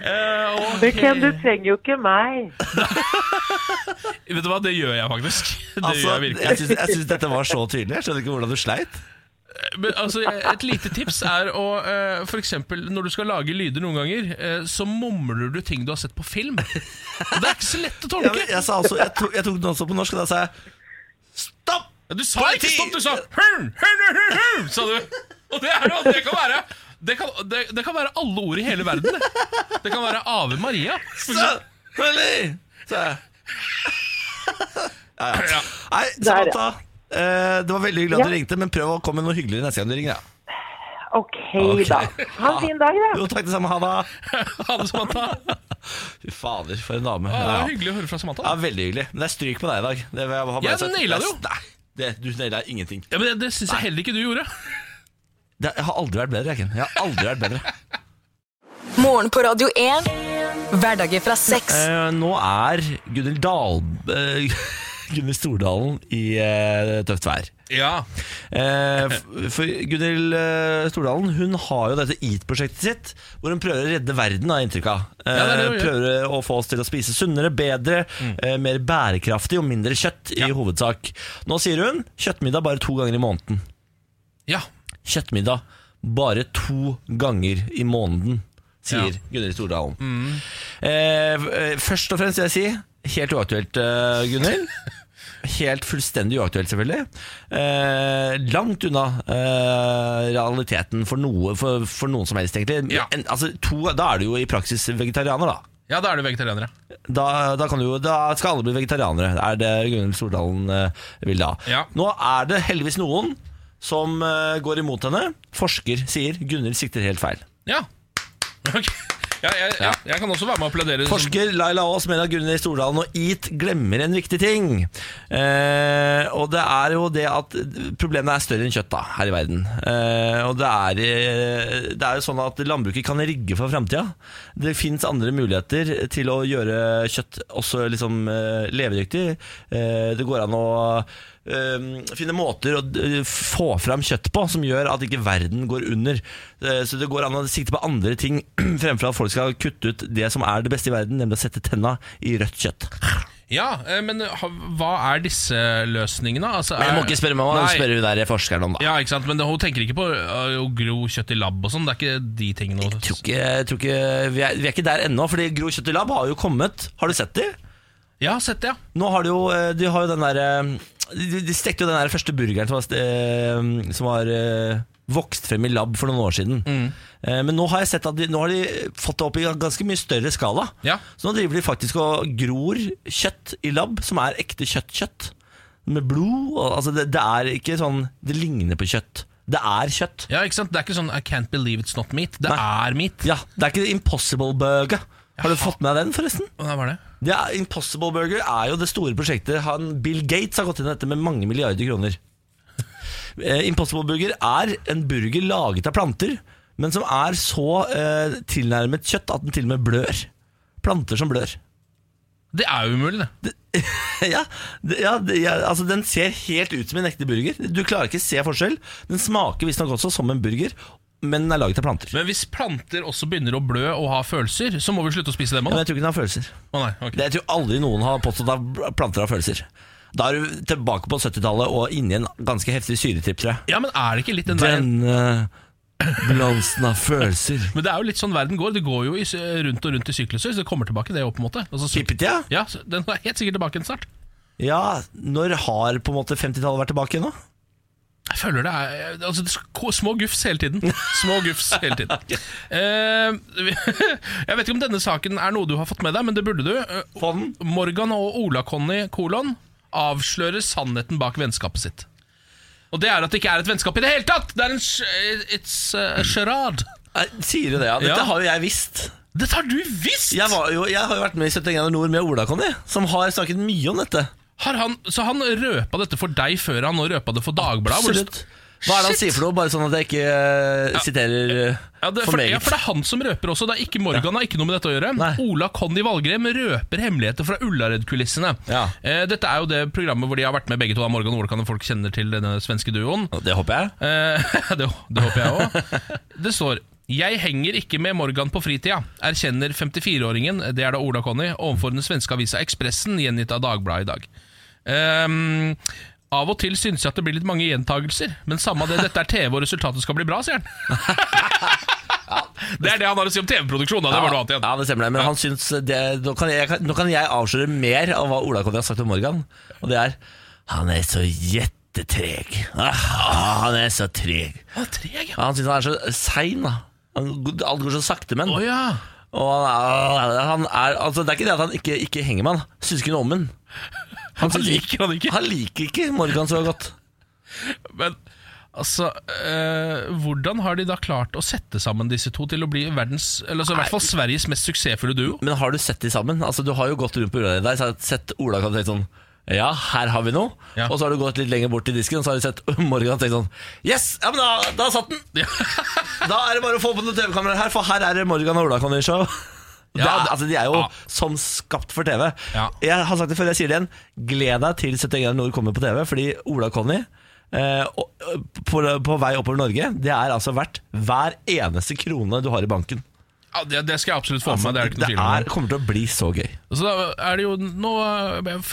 Eh, okay. Ken, du trenger jo ikke meg. Vet du hva, det gjør jeg faktisk. Det Altså, gjør jeg virkelig. jeg syns- jeg syns dette var så tydelig. Jeg skjønner ikke hvordan du sleit. Men, altså, et lite tips er å uh, For eksempel når du skal lage lyder noen ganger, uh, så mumler du ting du har sett på film. Og det er ikke så lett å tolke. tolke. jeg, sa altså, jeg, tok, jeg tok den også på norsk, og da sa jeg stopp! Du sa ikke stopp, du sa hurn, hurn, hurn, hurn, sa du. Og det, er, det det kan være det kan, det, det kan være alle ord i hele verden. Det, det kan være Ave Maria. Så. Selvfølgelig! Ja, ja. Ja. Nei. Samantha. eh, det var veldig hyggelig at du ringte, men prøv å komme med noe hyggeligere neste gang du ringer. Ja. Ok, Ok. da. Ha en fin dag, da. Jo, takk det samme. Ha det. Ha det, Samantha. Fy fader, for en dame. Ja, det var hyggelig å høre fra Samantha. Ja, Veldig hyggelig. Men det er stryk på deg i dag. Det jeg ha bare naila det jo. Nei, det, du naila ingenting. Ja, men Det, det syns jeg heller ikke du gjorde. Det, jeg har aldri vært bedre, jeg, Ken. Jeg har aldri vært bedre. Morgen på Radio 1. Hverdager fra seks. Eh, nå er Gunhild Dahl eh, Gunhild Stordalen i eh, tøft vær. Ja, Eh, for Gunhild eh, Stordalen Hun har jo dette EAT-prosjektet sitt, hvor hun prøver å redde verden, har jeg inntrykk av. Eh, Ja, det er det prøver å få oss til å spise sunnere, bedre, eh, mer bærekraftig og mindre kjøtt, i hovedsak. Nå sier hun kjøttmiddag bare to ganger i måneden. ja. Kjøttmiddag bare to ganger i måneden, sier Ja. Gunhild Stordalen. Mm. eh, først og fremst vil jeg si helt uaktuelt, eh, Gunhild. Helt fullstendig uaktuelt, selvfølgelig. Eh, langt unna eh, realiteten for, noe, for, for noen som helst, egentlig. Ja. En, altså, to, da er du jo i praksis vegetarianer, da. ja da er du vegetarianere. Da, da, kan du, da skal alle bli vegetarianere, er det Gunhild Stordalen eh, vil da. Ja. Nå er det heldigvis noen som eh, går imot henne. Forsker sier Gunhild sikter helt feil. Ja. Okay. Ja, jeg, ja, jeg kan også være med og applaudere. som- Forsker Laila Aas mener at Gunnhild Stordalen og EAT glemmer en viktig ting. Eh, og det er jo det at problemet er større enn kjøtt da, her i verden. Eh, og det er, eh, det er jo sånn at landbruket kan rigge for framtida. Det fins andre muligheter til å gjøre kjøtt også liksom eh, levedyktig. Eh, det går an å finne måter å eh, få fram kjøtt på som gjør at ikke verden går under. Eh, så det går an å sikte på andre ting fremfor at folk skal kutte ut det som er det beste i verden, nemlig å sette tenna i rødt kjøtt. Ja, eh, men hva er disse løsningene? Altså, Jeg må er- ikke spørre meg, må spørre hun der forskeren om, da. Ja, ikke sant, men det, hun tenker ikke på å gro kjøtt i lab og sånn. Det er ikke de tingene Jeg tror ikke, jeg tror ikke, vi, er, vi er ikke der ennå, fordi Gro Kjøtt i Lab har jo kommet. Har du sett de? Ja, sett det, ja. Nå har de jo, eh, de har jo den der eh, De, de stekte jo den der første burgeren som var, eh, som var eh, vokst frem i lab for noen år siden. Eh, Men nå har jeg sett at de, nå har de fått det opp i ganske mye større skala. Ja. Så nå driver de faktisk og gror kjøtt i lab, som er ekte kjøttkjøtt. -kjøtt, Med blod. Og, altså det, det er ikke sånn Det ligner på kjøtt. Det er kjøtt. Ja, ikke sant? Det er ikke sånn I can't believe it's not meat. Det Nei. er meat. Ja, Det er ikke Impossible Burger. Har du fått med deg den, forresten? Hva var det? Det er, Impossible Burger er jo det store prosjektet. Han, Bill Gates har gått inn i dette med mange milliarder kroner. Eh, Impossible Burger er en burger laget av planter, men som er så eh, tilnærmet kjøtt at den til og med blør. Planter som blør. Det er jo umulig, det. ja, det, ja, det, ja, altså Den ser helt ut som en ekte burger. Du klarer ikke å se forskjell. Den smaker visstnok også som en burger, men den er laget av planter. Men hvis planter også begynner å blø og ha følelser, så må vi slutte å spise dem Men òg. jeg tror ikke den har følelser. Å nei, ok. Det, jeg tror aldri noen har påstått at planter har følelser. Da er du tilbake på 70-tallet og inni en ganske heftig syretripp, tror jeg. Ja, men er det ikke litt den der Denne balansen av følelser. Men det er jo litt sånn verden går. Det går jo i, rundt og rundt i sykluser, så det kommer tilbake, det òg, på en måte. Altså, så- Hippetida? ja, så den er helt sikkert tilbake igjen snart. Ja, når har på en måte 50-tallet vært tilbake nå? Føler det er altså, Små gufs hele tiden. Små gufs hele tiden. uh, jeg vet ikke om denne saken er noe du har fått med deg, men det burde du. Uh, Morgan og Ola-Conny kolon avslører sannheten bak vennskapet sitt. Og det er at det ikke er et vennskap i det hele tatt! Det er en It's a charade. Sier du det, ja? Dette Ja. har jo jeg visst. Dette har du visst! Jeg, var jo, jeg har jo vært med i 71 grader nord med Ola Conny, som har snakket mye om dette. Har han, så han røpa dette for deg før han nå røpa det for Dagbladet? Absolutt. Hva er det han Shit. sier for noe? Bare sånn at jeg ikke eh, siterer eh, Ja, det, for for, meget. ja, for det er han som røper også. Det er ikke Morgan, har ikke noe med dette å gjøre. Nei. Ola Conny Valgrem røper hemmeligheter fra Ullared-kulissene. Ja. Eh, dette er jo det programmet hvor de har vært med begge to. da, Morgan og Ola folk kjenner til denne svenske duoen. Det håper jeg. Eh, det, det håper jeg òg. Det står jeg henger ikke med Morgan på fritida, erkjenner 54-åringen, det er da Ola Conny, overfor den svenske avisa Ekspressen, gjengitt av Dagbladet i dag. Ehm, av og til synes jeg at det blir litt mange gjentagelser, men samme det, dette er TV og resultatet skal bli bra, sier han. Det er det han har å si om TV-produksjon. Ja, Det. Ja, det stemmer det. Men han syns det, nå, kan jeg, nå kan jeg avsløre mer av hva Ola Conny har sagt om Morgan. Og det er Han er så jettetreg. Ah, han er så treg. Han treg, ja. Han syns han er så sein. Alt går så sakte med oh, ja. Er, han er, altså, det er ikke det at han ikke, ikke henger med han. Syns ikke noe om han. Han han, liker han ikke. Han liker ikke Morgan så godt. Men altså eh, Hvordan har de da klart å sette sammen disse to til å bli verdens Eller altså, i hvert fall Sveriges mest suksessfulle duo? Men har du sett de sammen? Altså, du har jo gått rundt på ulla der, sett Ola kan tenke sånn ja, her har vi noe. Ja. Og så har du gått litt lenger bort til disken, og så har du sett Morgan tenkt sånn Yes! Ja, men da, da satt den! Da er det bare å få på noen TV-kameraer her, for her er det Morgan og Ola Conny Show. Det Ja, er, det- altså, de er jo ja. som skapt for TV. Ja. Jeg har sagt det før, jeg sier det igjen. Gled deg til 71 grader nord kommer på TV, fordi Ola Conny eh, på, på vei oppover Norge, det er altså verdt hver eneste krone du har i banken. Ja, det, det skal jeg absolutt få med Altså, meg. Det er det ikke det noe tvil om. er, kommer til å bli så gøy. Så da er det jo nå,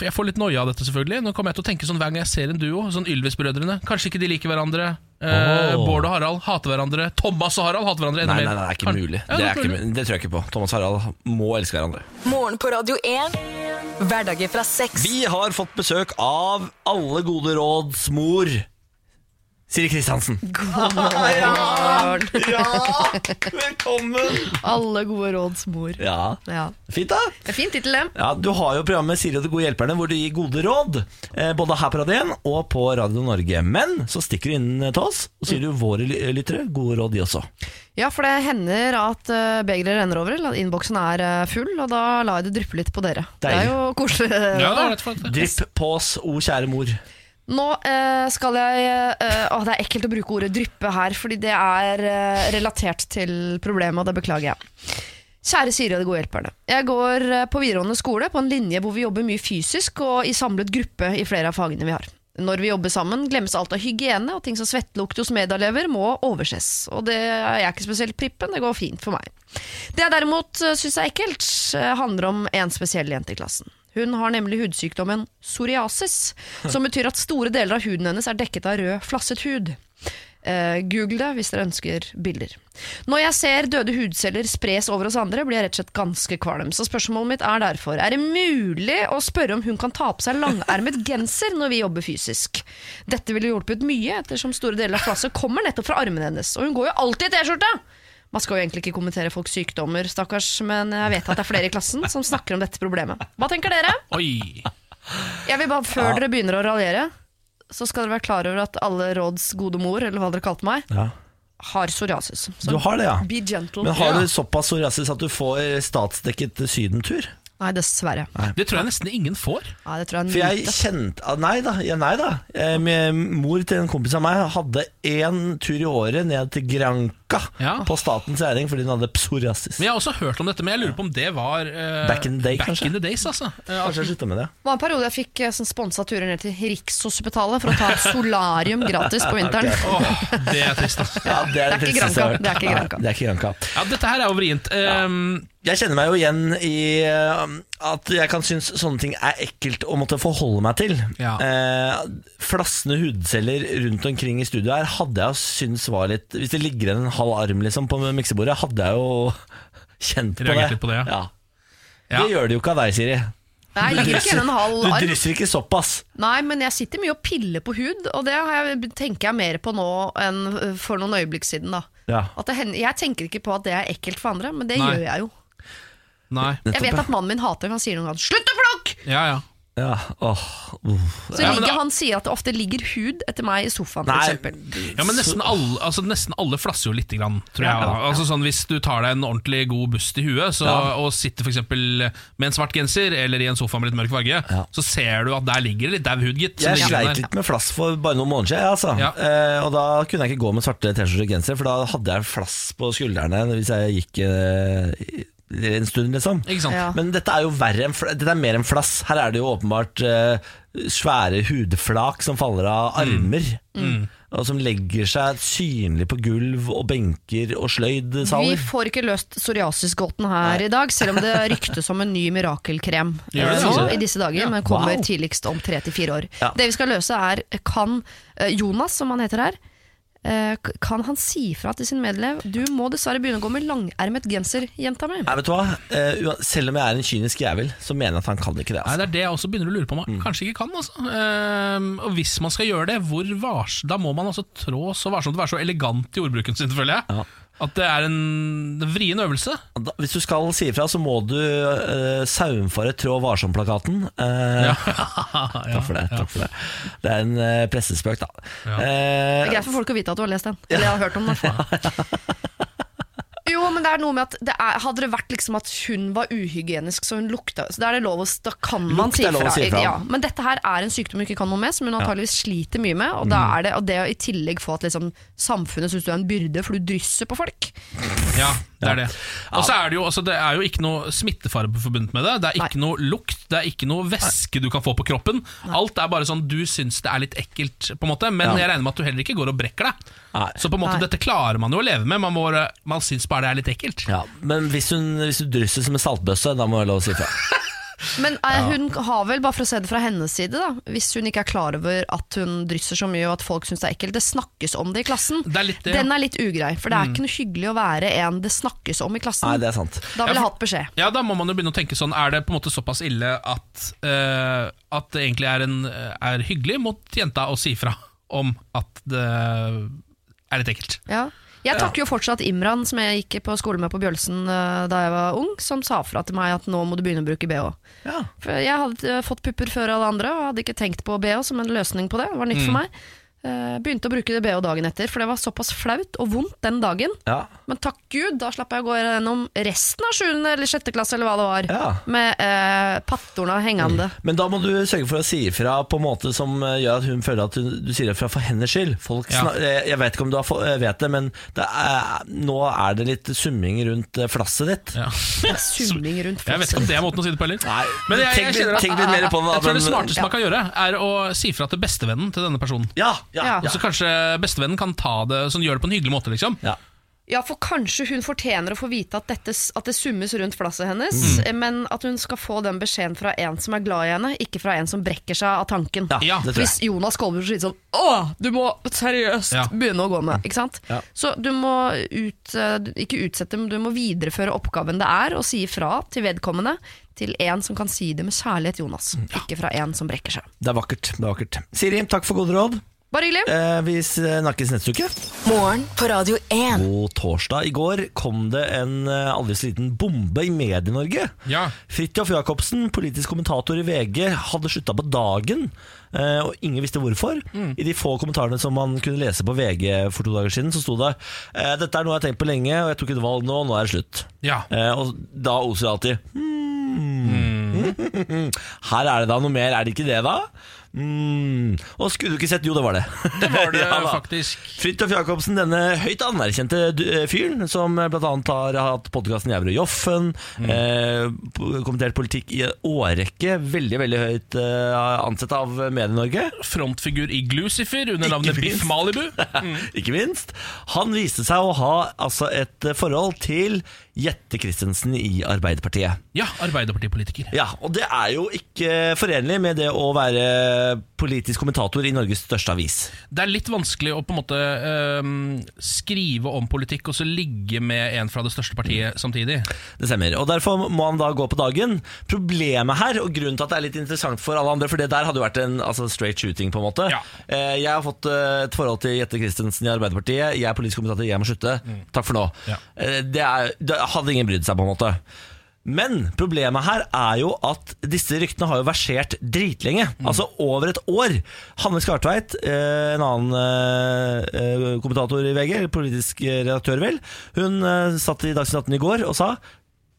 Jeg får litt noia av dette, selvfølgelig. Nå kommer jeg til å tenke sånn hver gang jeg ser en duo. Sånn Ylvis-brødrene. Kanskje ikke de liker hverandre. Eh, Åh. Bård og Harald hater hverandre. Thomas og Harald hater hverandre enda Nei, nei, nei, det er ikke mulig. Ja, Det, er er ikke, mulig. det tror jeg ikke på. Thomas og Harald må elske hverandre. Morgen på Radio 1. Hverdager fra sex. Vi har fått besøk av alle gode råds mor. Siri Kristiansen. God morgen. Ja! Velkommen! Alle gode råds mor. Ja, Ja. Fint, da. Det er fint tittel, det. Ja, Du har jo programmet Siri og de gode hjelperne, hvor du gir gode råd. Eh, både her på Radio 1 og på Radio Norge. Men så stikker du inn til oss og sier du våre lyttere gode råd, de også. Ja, for det hender at begeret renner over, eller at innboksen er eh, full, og da lar jeg det dryppe litt på dere. Det er jo koselig. Ja. Drypp på oss, o kjære mor. Nå eh, skal jeg eh, Å, det er ekkelt å bruke ordet dryppe her, fordi det er eh, relatert til problemet, og det beklager jeg. Kjære Siri og de gode hjelperne. Jeg går eh, på videregående skole på en linje hvor vi jobber mye fysisk og i samlet gruppe i flere av fagene vi har. Når vi jobber sammen, glemmes alt av hygiene, og ting som svettelukt hos medelever må overses. Og det er jeg ikke spesielt prippen, det går fint for meg. Det jeg derimot syns er ekkelt, eh, handler om en spesiell jente i klassen. Hun har nemlig hudsykdommen psoriasis, som betyr at store deler av huden hennes er dekket av rød, flasset hud. Eh, Google det hvis dere ønsker bilder. Når jeg ser døde hudceller spres over oss andre, blir jeg rett og slett ganske kvalm. Så spørsmålet mitt er derfor er det mulig å spørre om hun kan ta på seg langermet genser når vi jobber fysisk. Dette ville hjulpet mye, ettersom store deler av flasset kommer nettopp fra armene hennes. Og hun går jo alltid i T-skjorte! Man skal jo egentlig ikke kommentere folks sykdommer, stakkars, men jeg vet at det er flere i klassen som snakker om dette problemet. Hva tenker dere? Oi. Jeg vil bare, Før dere begynner å raljere, så skal dere være klar over at alle råds gode mor, eller hva dere kalte meg, Ja. har psoriasis. Så Du har det, ja. be gentle. Men har Ja. du såpass psoriasis at du får statsdekket sydentur? Nei, dessverre. Det tror jeg nesten ingen får. Nei, det tror jeg For jeg kjente ah, Nei da. Ja, nei da. Eh, mor til en kompis av meg hadde én tur i året ned til Granca Ja. på statens regning fordi hun hadde psoriasis. Men Jeg har også hørt om dette, men jeg lurer på om det var uh, Back in the day, back in the days, altså. Kanskje jeg med det. Det var en periode jeg fikk eh, sånn sponsa turer ned til Rikshospitalet for å ta solarium gratis på vinteren. Åh, det er trist, altså. Ja, det, er. Det er. Nei, det er ikke Granka. Ja, dette her er jo vrient. Um, Jeg kjenner meg jo igjen i eh, at jeg kan synes sånne ting er ekkelt å måtte forholde meg til. Ja. Eh, flassende hudceller rundt omkring i studio her hadde jeg syntes var litt Hvis det ligger igjen en halv arm liksom på miksebordet, hadde jeg jo kjent på Reagert det. på det, ja. Ja. Det gjør det jo ikke av deg, Siri. Nei, jeg en halv Du drysser ikke såpass. Nei, men jeg sitter mye og piller på hud, og det har jeg, tenker jeg mer på nå enn for noen øyeblikk siden. da. Ja. At det jeg tenker ikke på at det er ekkelt for andre, men det Nei. gjør jeg jo. Nei. Jeg vet at mannen min hater når han sier noen ganger 'slutt å plukke'! Ja, ja. Ja, åh. Så Ja, ligger da- han sier at det ofte ligger hud etter meg i sofaen, Nei, eksempel. Ja, men nesten alle, altså nesten alle flasser jo lite grann, tror jeg. Ja, Altså sånn Hvis du tar deg en ordentlig god bust i huet så, Ja. og sitter for eksempel med en svart genser eller i en sofa med litt mørk farge, Ja. så ser du at der ligger det litt dau hud, gitt. Jeg sleit der. litt med flass for bare noen måneder siden, altså. Ja. eh, og da kunne jeg ikke gå med svarte T-skjorter og genser, for da hadde jeg flass på skuldrene hvis jeg gikk eh, en stund, liksom. Ikke sant? Ja. Men dette er jo verre enn Dette er mer enn flass. Her er det jo åpenbart uh, svære hudflak som faller av armer. Og som legger seg synlig på gulv og benker og Vi får ikke løst psoriasisgåten her i dag, selv om det ryktes om en ny mirakelkrem Gjør det eh, nå i disse dager, Ja. men kommer Wow. tidligst om tre til fire år. Ja. Det vi skal løse er, kan eh, Jonas, som han heter her, kan han si fra til sin medelev Du må dessverre begynne å gå med langermet genser, jenta mi. Nei, vet du hva? Eh, selv om jeg er en kynisk jævel, så mener jeg at han kan ikke det. Nei, Altså. Det er det jeg også begynner å lure på om man kanskje ikke kan. Altså. Ehm, og hvis man skal gjøre det, hvor vars da må man altså trå så varsomt, være så elegant i ordbruken sin, selvfølgelig. Ja. At det er en vrien øvelse. Da, hvis du skal si ifra, så må du uh, saumfare trå varsom-plakaten. Eh, Takk for det. takk for Det Det er en uh, pressespøk, da. Ja. Det Eh, er greit for folk å vite at du har lest den. Eller jeg har hørt om den. Jo, men det er noe med at det er, Hadde det vært liksom at hun var uhygienisk, så hun lukta Så da er det lov å, da kan man Lukt si fra. si. Ja, men dette her er en sykdom hun ikke kan noe med, som hun antageligvis sliter mye med. Og, da Mm. er det, og det å i tillegg få at liksom, samfunnet syns du er en byrde, for du drysser på folk. Ja, det er det. Og så er det jo, altså, det er jo ikke noe smittefare forbundet med det. Det er ikke noe lukt, det er ikke noe væske du kan få på kroppen. Alt er bare sånn du syns det er litt ekkelt, på en måte men jeg regner med at du heller ikke går og brekker deg. Nei. Så på en måte Nei. dette klarer man jo å leve med, man, må, man syns bare det er litt ekkelt. ja, men hvis, hun, hvis du drysser som en saltbøsse, da må jeg lov å si ifra. Men eh, hun har vel, bare for å se det fra hennes side, da, hvis hun ikke er klar over at hun drysser så mye og at folk syns det er ekkelt, det snakkes om det i klassen. Det er litt det, ja. Den er litt ugrei, for det er ikke noe hyggelig å være en det snakkes om i klassen. Nei, det er sant. Da ville jeg hatt beskjed. Ja, da må man jo begynne å tenke sånn Er det på en måte såpass ille at, eh, at det egentlig er, en, er hyggelig mot jenta å si fra om at det er litt ekkelt. Ja. Jeg takker jo fortsatt Imran, som jeg gikk på skole med på Bjølsen eh, da jeg var ung, som sa fra til meg at nå må du begynne å bruke bh. Ja. For jeg hadde eh, fått pupper før alle andre, og hadde ikke tenkt på bh som en løsning på det. Det var nytt for meg. Eh, begynte å bruke det bh dagen etter, for det var såpass flaut og vondt den dagen. Ja. Men takk Gud, da slapp jeg å gå gjennom resten av 7. eller 6. klasse, eller hva det var, Ja. med eh, pattorna hengende. Men da må du sørge for å si ifra på en måte som eh, gjør at hun føler at du, du sier det fra for hennes skyld. Folk Ja. eh, jeg vet ikke om du har vet det, men det er, nå er det litt summing rundt flasset ditt. Ja. Summing rundt flasset Jeg vet ikke om det er måten å si det på heller. Men jeg, jeg, at, tenk litt mer på det. da, jeg tror det smarteste Ja. man kan gjøre, er å si fra til bestevennen til denne personen. Ja, ja, Ja. ja. Så kanskje bestevennen kan ta det sånn, gjøre det på en hyggelig måte. liksom ja. Ja, for kanskje hun fortjener å få vite at, dette, at det summes rundt flasset hennes, Mm. men at hun skal få den beskjeden fra en som er glad i henne, ikke fra en som brekker seg av tanken. Ja, Ja, det tror jeg. Hvis Jonas Kolbjørn sier sånn Å, du må seriøst Ja. begynne å gå med. Ikke sant? Ja. Så du må ut, ikke utsette, men du må videreføre oppgaven det er og si ifra til vedkommende til en som kan si det med kjærlighet, Jonas. Ikke fra en som brekker seg. Det er vakkert. det er vakkert Siri, takk for gode råd. Bare hyggelig. Eh, vi snakkes neste uke. Morgen på Radio 1. God torsdag. I går kom det en eh, aldri så liten bombe i Medie-Norge. Ja. Fridtjof Jacobsen, politisk kommentator i VG, hadde slutta på dagen. eh, Og ingen visste hvorfor. Mm. I de få kommentarene som man kunne lese på VG for to dager siden, så sto det eh, Dette er noe jeg har tenkt på lenge, og jeg tok et valg nå, og nå er det slutt. Ja. Eh, Og da oser det alltid hmm. Her er det da noe mer, er det ikke det, da? Mm. Og skulle du ikke sett Jo, det var det. Det var det Ja faktisk. Fridtjof Jacobsen, denne høyt anerkjente eh, fyren som bl.a. har hatt podkasten Jævre Joffen, eh, kommentert politikk i en årrekke, veldig veldig høyt eh, ansett av Medie-Norge. Frontfigur i Glucifer under navnet Biff Malibu. Malibu. Ikke minst. Han viste seg å ha altså, et eh, forhold til Jette Christensen i Arbeiderpartiet. Ja, Arbeiderpartipolitiker. Ja, og det er jo ikke forenlig med det å være politisk kommentator i Norges største avis. Det er litt vanskelig å på en måte øh, skrive om politikk og så ligge med en fra det største partiet samtidig. Det stemmer, og Derfor må han da gå på dagen. Problemet her, og grunnen til at det er litt interessant for alle andre For det der hadde jo vært en altså, straight shooting. på en måte Ja. Eh, Jeg har fått eh, et forhold til Jette Christensen i Arbeiderpartiet. Jeg er politisk kommentator, jeg må slutte. Takk for nå. Ja. Eh, Det, er, det hadde ingen brydd seg, på en måte. Men problemet her er jo at disse ryktene har jo versert dritlenge. Altså over et år. Hanne Skartveit, eh, en annen eh, eh, kommentator i VG, politisk redaktør vel, hun satt i Dagsnytt 18 i går og sa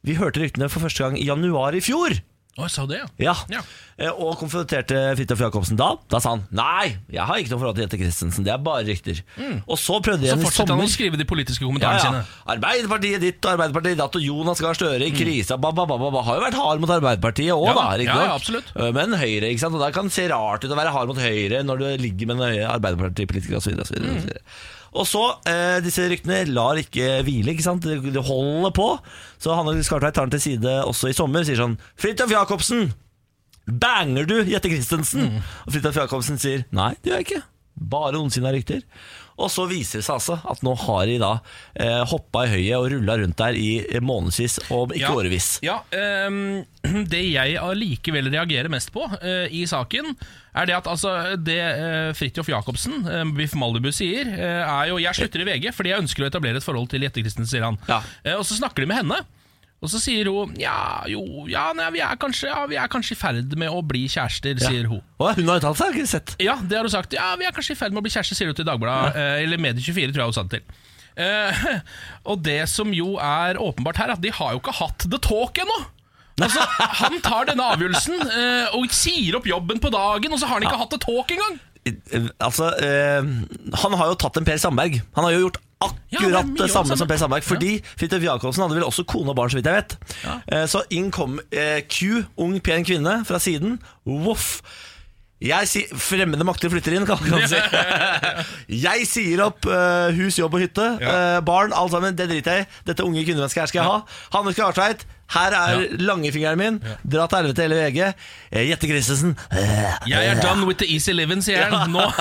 vi hørte ryktene for første gang i januar i fjor. Å, jeg sa det, ja. Ja, Ja. Eh, Og konfronterte Fridtjof Jacobsen da. Da sa han nei, jeg har ikke noe forhold til Jette Christensen, det er bare rykter. Og så prøvde Så fortsatte han å skrive de politiske kommentarene ja. sine. Arbeiderpartiet ditt og Arbeiderpartiet datt, og Jonas Gahr Støre i krisa ba, ba, ba, ba. Har jo vært hard mot Arbeiderpartiet òg, da. Ikke ja, ja, absolutt. Eh, Men Høyre, ikke sant. Og det kan se rart ut å være hard mot Høyre når du ligger med en Arbeiderpartipolitiker osv. Og så, eh, disse ryktene lar ikke hvile, ikke sant. Det det holder på. Så Hanne Skartveit tar den til side også i sommer, sier sånn Fridtjof Jacobsen! Banger du Jette Christensen? Mm. Og Fridtjof Jacobsen sier nei, det gjør jeg ikke. Bare ondsinna rykter. Og så viser det seg altså at nå har de da eh, hoppa i høyet og rulla rundt der i månedsvis, og ikke Ja. årevis. Ja, um, Det jeg allikevel reagerer mest på uh, i saken, er det at altså, det uh, Fridtjof Jacobsen, uh, Biff Malibu, sier, uh, er jo 'jeg slutter i VG fordi jeg ønsker å etablere et forhold til Jette Christensen', sier han. Ja. Uh, og så snakker de med henne. Og så sier hun ja, jo, ja, nei, vi, er kanskje, ja, vi er kanskje i ferd med å bli kjærester, sier hun. Å, hun har uttalt seg, har ikke sett. Ja, det har hun sagt. Ja, vi er kanskje i ferd med å bli kjærester, sier hun til Dagbladet. Eller Medie24, tror jeg hun sa det til. Eh, og det som jo er åpenbart her, er at de har jo ikke hatt the talk ennå. Altså, Han tar denne avgjørelsen eh, og sier opp jobben på dagen, og så har han ikke hatt et talk engang! Altså, eh, han har jo tatt en Per Sandberg. Han har jo gjort akkurat det er det samme som Per. Sandberg. Fordi Fridtjof Jacobsen hadde vel også kone og barn, så vidt jeg vet. Eh, Så inn kom eh, Q, ung, pen kvinne, fra siden. Voff. Jeg sier, Fremmede makter flytter inn, kan man si. Jeg sier opp uh, hus, jobb og hytte. eh, barn, alt sammen. Det driter jeg i. Dette unge kvinnemennesket her skal jeg ha. Hanne Skartveit, her er Ja. langfingeren min. Dra til helvete hele VG. Eh, Jette Christensen. eh, Jeg er done with the easy living, sier han nå.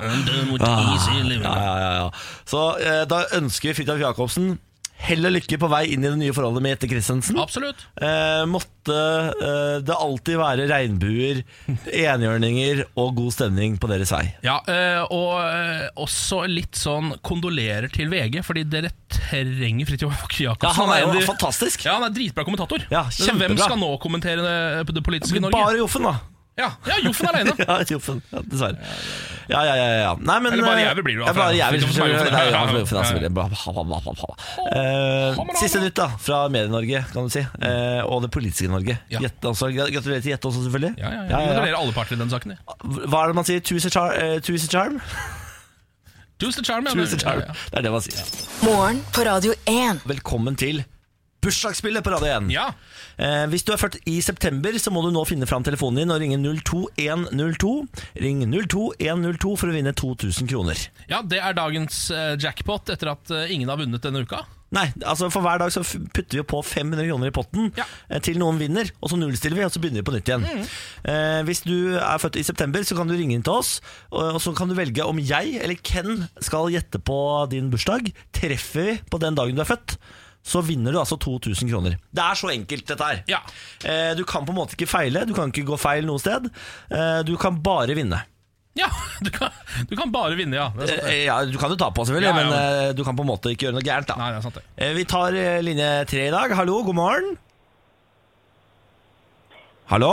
I'm done with the easy living. Ja, ja, ja, ja. Så eh, da ønsker Fridtjof Jacobsen Hell og lykke på vei inn i det nye forholdet med Jette Christensen. Absolutt. Eh, måtte eh, det alltid være regnbuer, enhjørninger og god stemning på deres vei. Ja, eh, og eh, også litt sånn kondolerer til VG, fordi dere trenger Fridtjof Jacobsen. Ja, han er jo fantastisk. Ja, han er dritbra kommentator. Ja, Men Hvem skal nå kommentere det, det politiske Norge? Bare Joffen, da. Ja, ja Joffen alene. Ja, Joffen. Ja, dessverre. Ja, ja, ja. ja. Nei, men, Eller bare eh, jævel blir du. Ja, bare jævel. Joffen. Eh, Siste nytt da fra Medie-Norge, kan du si. Uh, og det politiske Norge. Ja. Også, gratulerer til Jette også, selvfølgelig. Ja, ja, ja. Gratulerer alle parter i den saken. Hva er det man sier? Two is a charm? Is a charm. Ja, Det er det man sier. Morgen på Radio 1. Velkommen til bursdagsspillet på Radio 1. ja. Eh, hvis du er født i september, så må du nå finne fram telefonen din og ringe 02102. Ring 02102 for å vinne 2000 kroner. ja, det er dagens eh, jackpot etter at eh, ingen har vunnet denne uka. Nei, altså for hver dag så putter vi på 500 kroner i potten Ja. eh, til noen vinner, og så nullstiller vi, og så begynner vi på nytt igjen. Eh, hvis du er født i september, så kan du ringe inn til oss, og, og så kan du velge om jeg eller Ken skal gjette på din bursdag. Treffer vi på den dagen du er født, så vinner du altså 2000 kroner. Det er så enkelt, dette her. Ja. Eh, du kan på en måte ikke feile, du kan ikke gå feil noe sted. Eh, du kan bare vinne. Ja, du kan, du kan bare vinne, ja. Sant. Eh, ja, du kan jo ta på, selvfølgelig, Ja, ja, men eh, du kan på en måte ikke gjøre noe gærent. da Nei, det er sant det. Eh, Vi tar linje tre i dag. Hallo, god morgen. Hallo?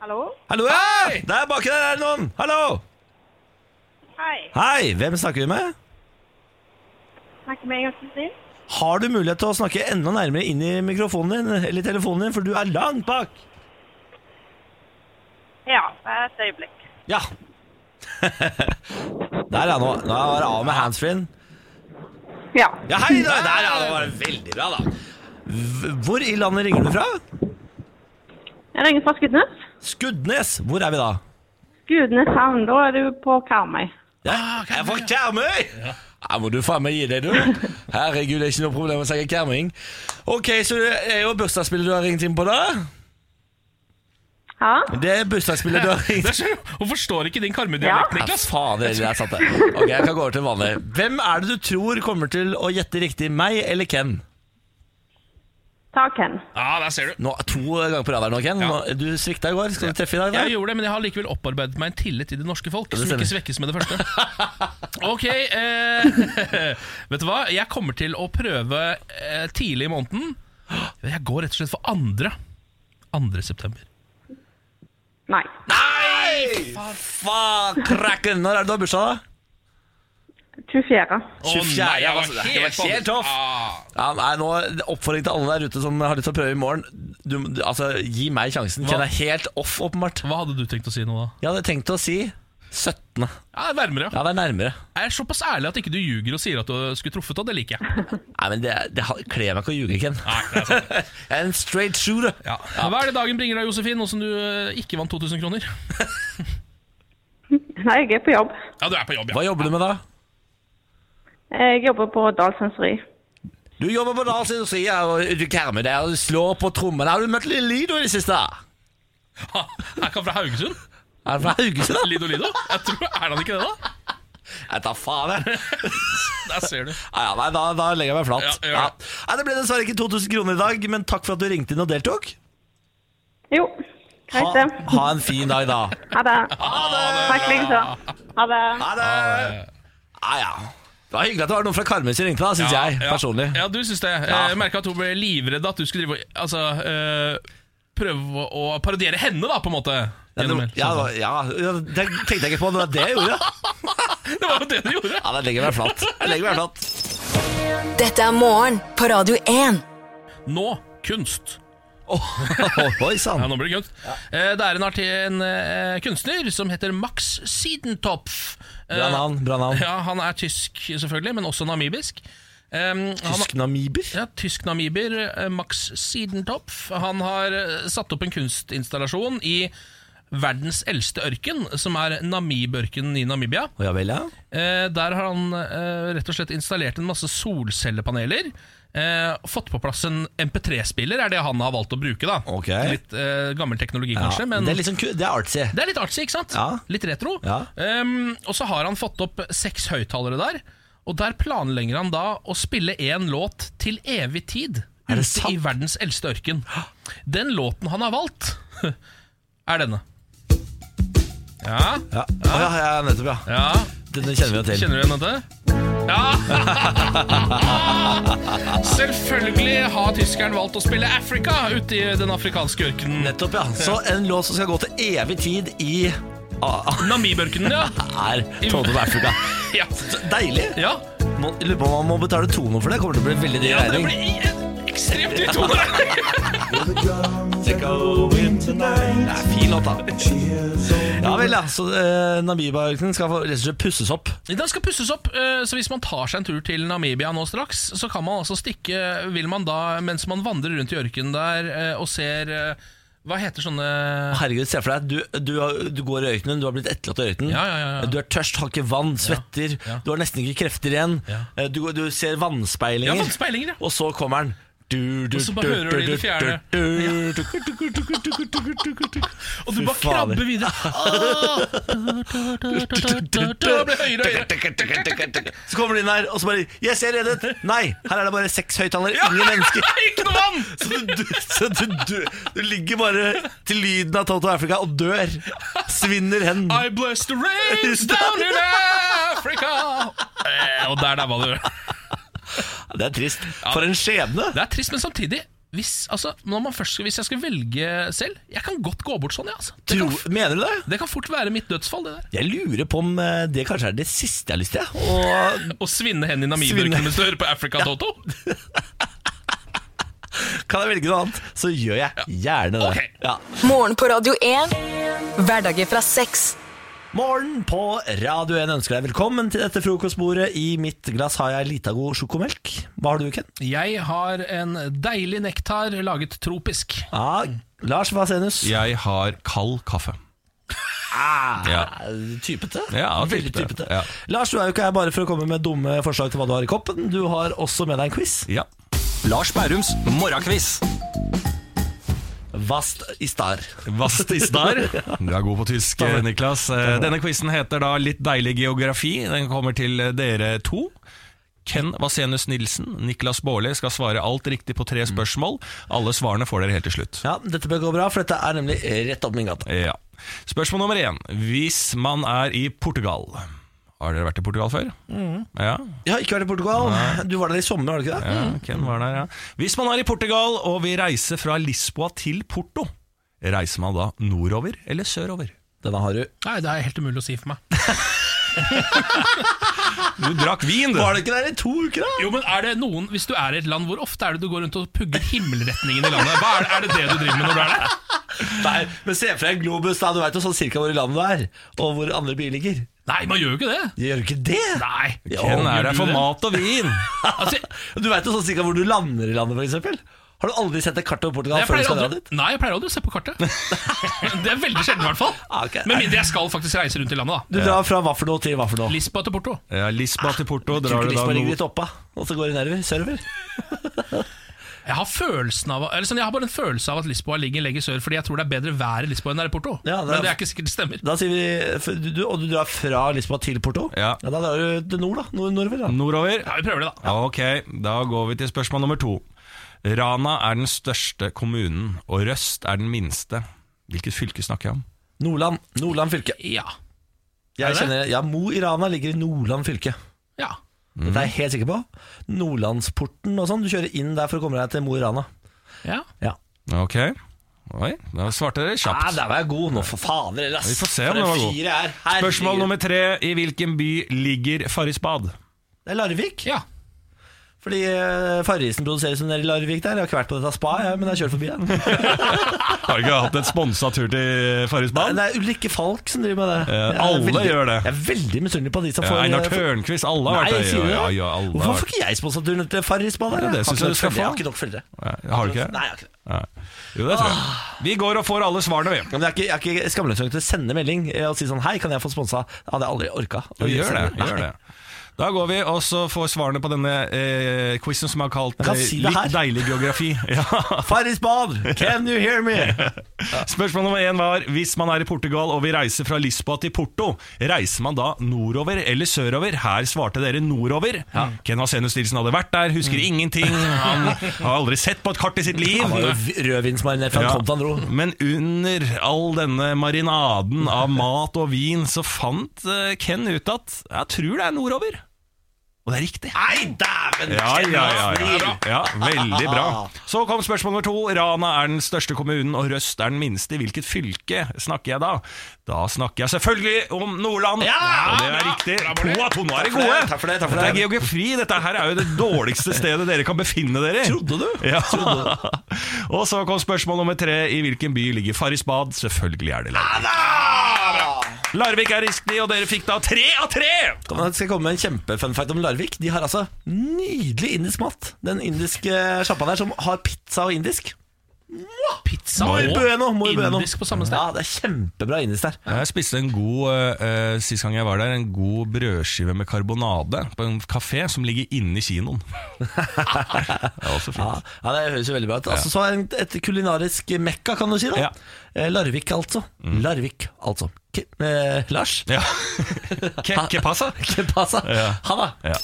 Hallo? Hallo, ja! Der baki der er det noen! Hallo! Hei. Hei, hvem snakker vi med? Snakker med Inga Kristin. Har du mulighet til å snakke enda nærmere inn i mikrofonen din, eller telefonen din, for du er langt bak? Ja, det er et øyeblikk. Ja. Der, er Nå, nå er det av med handsfree. Ja. Ja, hei! Da. Der, ja. Det var veldig bra, da. Hvor i landet ringer du fra? Jeg ringer fra Skudenes. Skuddnes. Hvor er vi da? Skudenes havn, da er du på Karmøy. Ja, jeg er på Karmøy! Ja, må du faen meg gi deg, du. Herregud, det er ikke noe problem å si kerming. Ok, så det er jo bursdagsspillet du har ringt inn på, da? Ja. Det er bursdagsspillet du har ringt inn så, forstår ikke din karmedialekt, Ja, Niklas? faen, det er sant det. Ok, jeg kan gå over til vanlig. Hvem er det du tror kommer til å gjette riktig, meg eller Ken? Ta Ken. Ja, der ser du. Nå, to ganger på radaren nå, Ken. Ja. Nå, du svikta i går. Skal du treffe i dag? Jeg gjorde det, men jeg har likevel opparbeidet meg en tillit til det norske folk, det som ikke svekkes med det første. Ok, eh, vet du hva? Jeg kommer til å prøve eh, tidlig i måneden. Jeg går rett og slett for andre. 2. september. Nei. Nei! Faen, krakken! Når er det du har bursdag, da? 24. Å 24, nei, jeg var altså, det var helt, helt off. Ah, Ja, nei, nå, Oppfordring til alle der ute som har lyst til å prøve i morgen. Du, du, altså, Gi meg sjansen. Hva? Kjenner deg helt off, åpenbart. hva hadde du tenkt å si nå, da? Jeg hadde tenkt å si 17. Ja, det er nærmere. Ja, det er nærmere. Jeg er såpass ærlig at ikke du ljuger og sier at du skulle truffet, og det liker jeg. Nei, men Det, det kler meg ikke å ljuge, Ken. Nei, det er sant. Jeg er en straight shooter. Ja. Hva er det dagen bringer deg, Josefin, nå som du eh, ikke vant 2000 kroner? Nei, jeg er på jobb. Ja, du er på jobb, ja Hva jobber du med da? Jeg jobber på Dalsenseri. Du jobber på Dals Industri og du kermer der og slår på trommene. Har du møtt Lille Lido i det siste? Er ikke han fra Haugesund? Er han fra Haugesund, da? Lido Lido? Jeg tror, Er han ikke det, da? Jeg tar faen, jeg. Der ser du. Ja, ja, nei, da, da legger jeg meg flat. Ja, det. Nei, Det ble dessverre ikke 2000 kroner i dag, men takk for at du ringte inn og deltok. Jo, greit det. ha en fin dag, da. Ha det. Ha det. Takk likeså. Ha det. Ha det! Ha det. ja. Det var hyggelig at det var noen fra Karmøy som ringte, da, syns Ja, jeg. ja. personlig. Ja, du syns det. Ja. Jeg merka at hun ble livredd at du skulle drive og Altså øh, prøve å parodiere henne, da, på en måte. Ja, Gjennom det, ja, ja, ja, det tenkte jeg ikke på. Det var det jeg gjorde. Det var jo det du gjorde. Ja, det legger meg flatt. Jeg legger meg flatt. Dette er morgen på Radio 1. Nå kunst. Oi Ja, nå blir det kunst. Eh, Det er en, arti en eh, kunstner som heter Max Siedentopf. Eh, Bra navn. bra navn Ja, Han er tysk, selvfølgelig, men også namibisk. Um, Tysk-namiber? ja, Tysk-namiber eh, Max Sidentopf. Han har eh, satt opp en kunstinstallasjon i verdens eldste ørken, som er Namib-ørkenen i Namibia. Ja vel, ja. Eh, der har han eh, rett og slett installert en masse solcellepaneler. Eh, fått på plass en MP3-spiller, er det han har valgt å bruke. da okay. Litt eh, gammel teknologi, ja. kanskje, men Det er litt sånn det er artsy. det er litt artsy, ikke sant? Ja. Litt retro. Ja. Um, og så har han fått opp seks høyttalere der. Og der planlegger han da å spille én låt til evig tid. Ute i verdens eldste ørken. Den låten han har valgt, er denne. Ja, Ja, Å, ja, ja nettopp, ja. ja. Denne kjenner vi jo til. Kjenner du igjen dette? Ja! Selvfølgelig har tyskeren valgt å spille Africa i den afrikanske ørkenen. Nettopp, ja. Så en låt som skal gå til evig tid i Namibørkenen, ja. er Total Africa. ja. Deilig. Ja, Må- man må betale tono for det. Kommer til å bli veldig dyr ja det blir ekstremt dyr tone. Det er fin låt, da. Ja vel, ja. Så eh, Namibia-ørkenen skal få- rett og slett pusses opp. Den skal pusses opp, eh, så hvis man tar seg en tur til Namibia nå straks, så kan man altså stikke Vil man da, mens man vandrer rundt i ørkenen der eh, og ser eh, Hva heter sånne Herregud, se for deg du, du, har, du går i ørkenen, du har blitt etterlatt i ørkenen. Ja, ja, ja, ja. Du er tørst, har ikke vann, svetter. ja. Du har nesten ikke krefter igjen. Ja. Eh, Du, du ser Ja, vannspeilinger. vannspeilinger, ja. Og så kommer den. Og så bare hører du det i det fjerne. Og du bare krabber videre. Så kommer du inn her, og så bare Yes, jeg er reddet! Nei, her er det bare seks høyttalere, ingen mennesker. Ikke noe vann! Så du, ligger bare til lyden av Toto Africa og dør. Svinner hen. I bless the rains down in Africa! Og der daua du. Det er trist. For en skjebne. Det er trist, men samtidig hvis, altså, når man først, hvis jeg skal velge selv Jeg kan godt gå bort sånn. Ja, altså. det, kan, mener du det? det kan fort være mitt dødsfall, det der. Jeg lurer på om eh, det kanskje er det siste jeg har lyst til. Og Å svinne hen i Svinne. Namibia mens du hører på Africa Toto. kan jeg velge noe annet, så gjør jeg gjerne det. Okay. Ja. Morgen på Radio 1. Hverdager fra seks. Morgen på Radio 1 ønsker deg velkommen til dette frokostbordet. I mitt glass har jeg lita god sjokomelk. Hva har du, Ken? Jeg har en deilig nektar laget tropisk. Ah, Lars Vasenus. Jeg har kald kaffe. Ja. Typete. Ja, Veldig typete. typete. Ja. Lars, du er jo ikke her bare for å komme med dumme forslag til hva du har i koppen. Du har også med deg en quiz. ja. Lars Bærums morgenquiz. Vast i star. Vast i star. Du er god på tysk, Niklas. Eh, Denne quizen heter da Litt deilig geografi. Den kommer til dere to. Ken Vasenus Nilsen, Niklas Baarli skal svare alt riktig på tre spørsmål. Alle svarene får dere helt til slutt. Ja, Dette bør gå bra, for dette er nemlig rett opp min gate. Ja. Spørsmål nummer én. Hvis man er i Portugal Har dere vært i Portugal før? Ja. Jeg har ikke vært i Portugal. Du var der i sommer, var du ikke det? Ja, Ken var der, ja. Hvis man er i Portugal og vil reise fra Lisboa til Porto, reiser man da nordover eller sørover? Denne har du. Nei, Det er helt umulig å si for meg. Du drakk vin, du! Var du ikke der i to uker, da? Jo, men er det noen, Hvis du er i et land, hvor ofte er det du går rundt og pugger himmelretningen i landet? Hva er, det, er det det du driver med når du er der? Nei, men Se for deg en globus, da. Du veit jo sånn cirka hvor i landet du er, og hvor andre byer ligger. Nei, man gjør jo ikke det. Gjør ikke det? Nei. Hvem er det for mat og vin! Altså, Du veit jo sånn cirka hvor du lander i landet, for eksempel. Har du aldri sett et kart over Portugal Nei, før du skal dra dit? nei, jeg pleier aldri å se på kartet. Det er veldig sjelden, i hvert fall. Okay. Med mindre jeg skal faktisk reise rundt i landet. da Du drar fra hva for noe til hva for noe. Lisboa til Porto. Ja, Lisboa til Porto Tror drar du da Lisboa ligger litt oppa, og så går det nedover. Sørover. Jeg har følelsen av eller sånn, Jeg har bare en følelse av at Lisboa ligger lenger sør, fordi jeg tror det er bedre vær i Lisboa enn det er i Porto. Ja, det er- Men det er ikke sikkert det stemmer. Da sier vi, du, Og du drar fra Lisboa til Porto? Ja. Da drar du til nord, da. Nord, nordover, da. Nordover? Ja, Vi prøver det, da. Ok, da går vi til spørsmål nummer to. Rana er den største kommunen, og Røst er den minste. Hvilket fylke snakker jeg om? Nordland. Nordland fylke. Ja. Jeg Er kjenner, ja, Mo i Rana ligger i Nordland fylke. ja. Dette er jeg helt sikker på. Nordlandsporten og sånn. Du kjører inn der for å komme deg til Mo i Rana. ja. Ja. Ok. Oi, da svarte dere Ja, Nei, der var jeg god nå, for fader. Ass. Vi får se om det var god. Spørsmål nummer tre. I hvilken by ligger Farrisbad? Det er Larvik. ja. Fordi uh, Farrisen produseres som nede i Larvik der. Jeg har ikke vært på dette spa, jeg, men jeg har kjørt forbi den. Har du ikke hatt en sponsa tur til Nei, Det er Ulrikke Falk som driver med det. Ja, alle veldig, gjør det. Jeg er veldig misunnelig på de som Ja, får Einar får- Tørnquist, alle har vært der. Ja, ja, alle Hvorfor får ikke jeg sponsa turen til Farrisbanen? Ja, det synes jeg du skal få. Jeg har ikke nok følgere. Ja, Har du ikke? Nei, jeg har ikke det. Ja. Jo, det tror jeg. Vi går og får alle svarene, vi. Men jeg er ikke, jeg er ikke skamløs nok til å sende melding eh, og si sånn Hei, kan jeg få sponsa? Det hadde jeg aldri orka. Gjør det. Gjør det Da går vi og så får svarene på denne eh, quizen som er kalt eh, si. Litt deilig geografi. Ja. Farisbad, can you hear me? Spørsmål nummer én var Hvis man er i Portugal og vil reise fra Lisboa til Porto, reiser man da nordover eller sørover? Her svarte dere nordover. Ken Vasenus Nilsen hadde vært der, husker ingenting. Han har aldri sett på et kart i sitt liv. Han var jo rødvinsmarinert fra Ja. Men under all denne marinaden av mat og vin, så fant eh, Ken ut at jeg tror det er nordover. Og det er riktig. Nei, dæven! Ja, ja, ja, ja. Ja, veldig bra. Så kom spørsmål nummer to. Rana er den største kommunen, og Røst er den minste. I hvilket fylke snakker jeg da? Da snakker jeg selvfølgelig om Nordland. Ja, og det er riktig. To av to. Nå er dere Takk for det, gode. takk for det, Dette er det. geografi. Dette her er jo det dårligste stedet dere kan befinne dere. Trodde du? Ja. og så kom spørsmål nummer tre. I hvilken by ligger Farrisbad? Selvfølgelig er det Larvik. Larvik er riktig, og dere fikk da tre av tre! Kan jeg- skal komme med en kjempefun fact om Larvik. De har altså nydelig indisk mat. Den indiske sjappa der som har pizza og indisk. Pizza og bueno, muy bueno. indisk på samme sted. Ja, det er kjempebra indisk der. Jeg spiste en god uh, Sist gang jeg var der En god brødskive med karbonade På en kafé som ligger inne i kinoen Det er også Ja, fint ja, Det høres jo veldig bra ut. Altså, så er det et kulinarisk mekka, kan du si. da Ja. Eh, Larvik, altså. Larvik, altså. K eh, Lars? Ja Ke, passa? Ke passa? Ja. Ha det. Ja.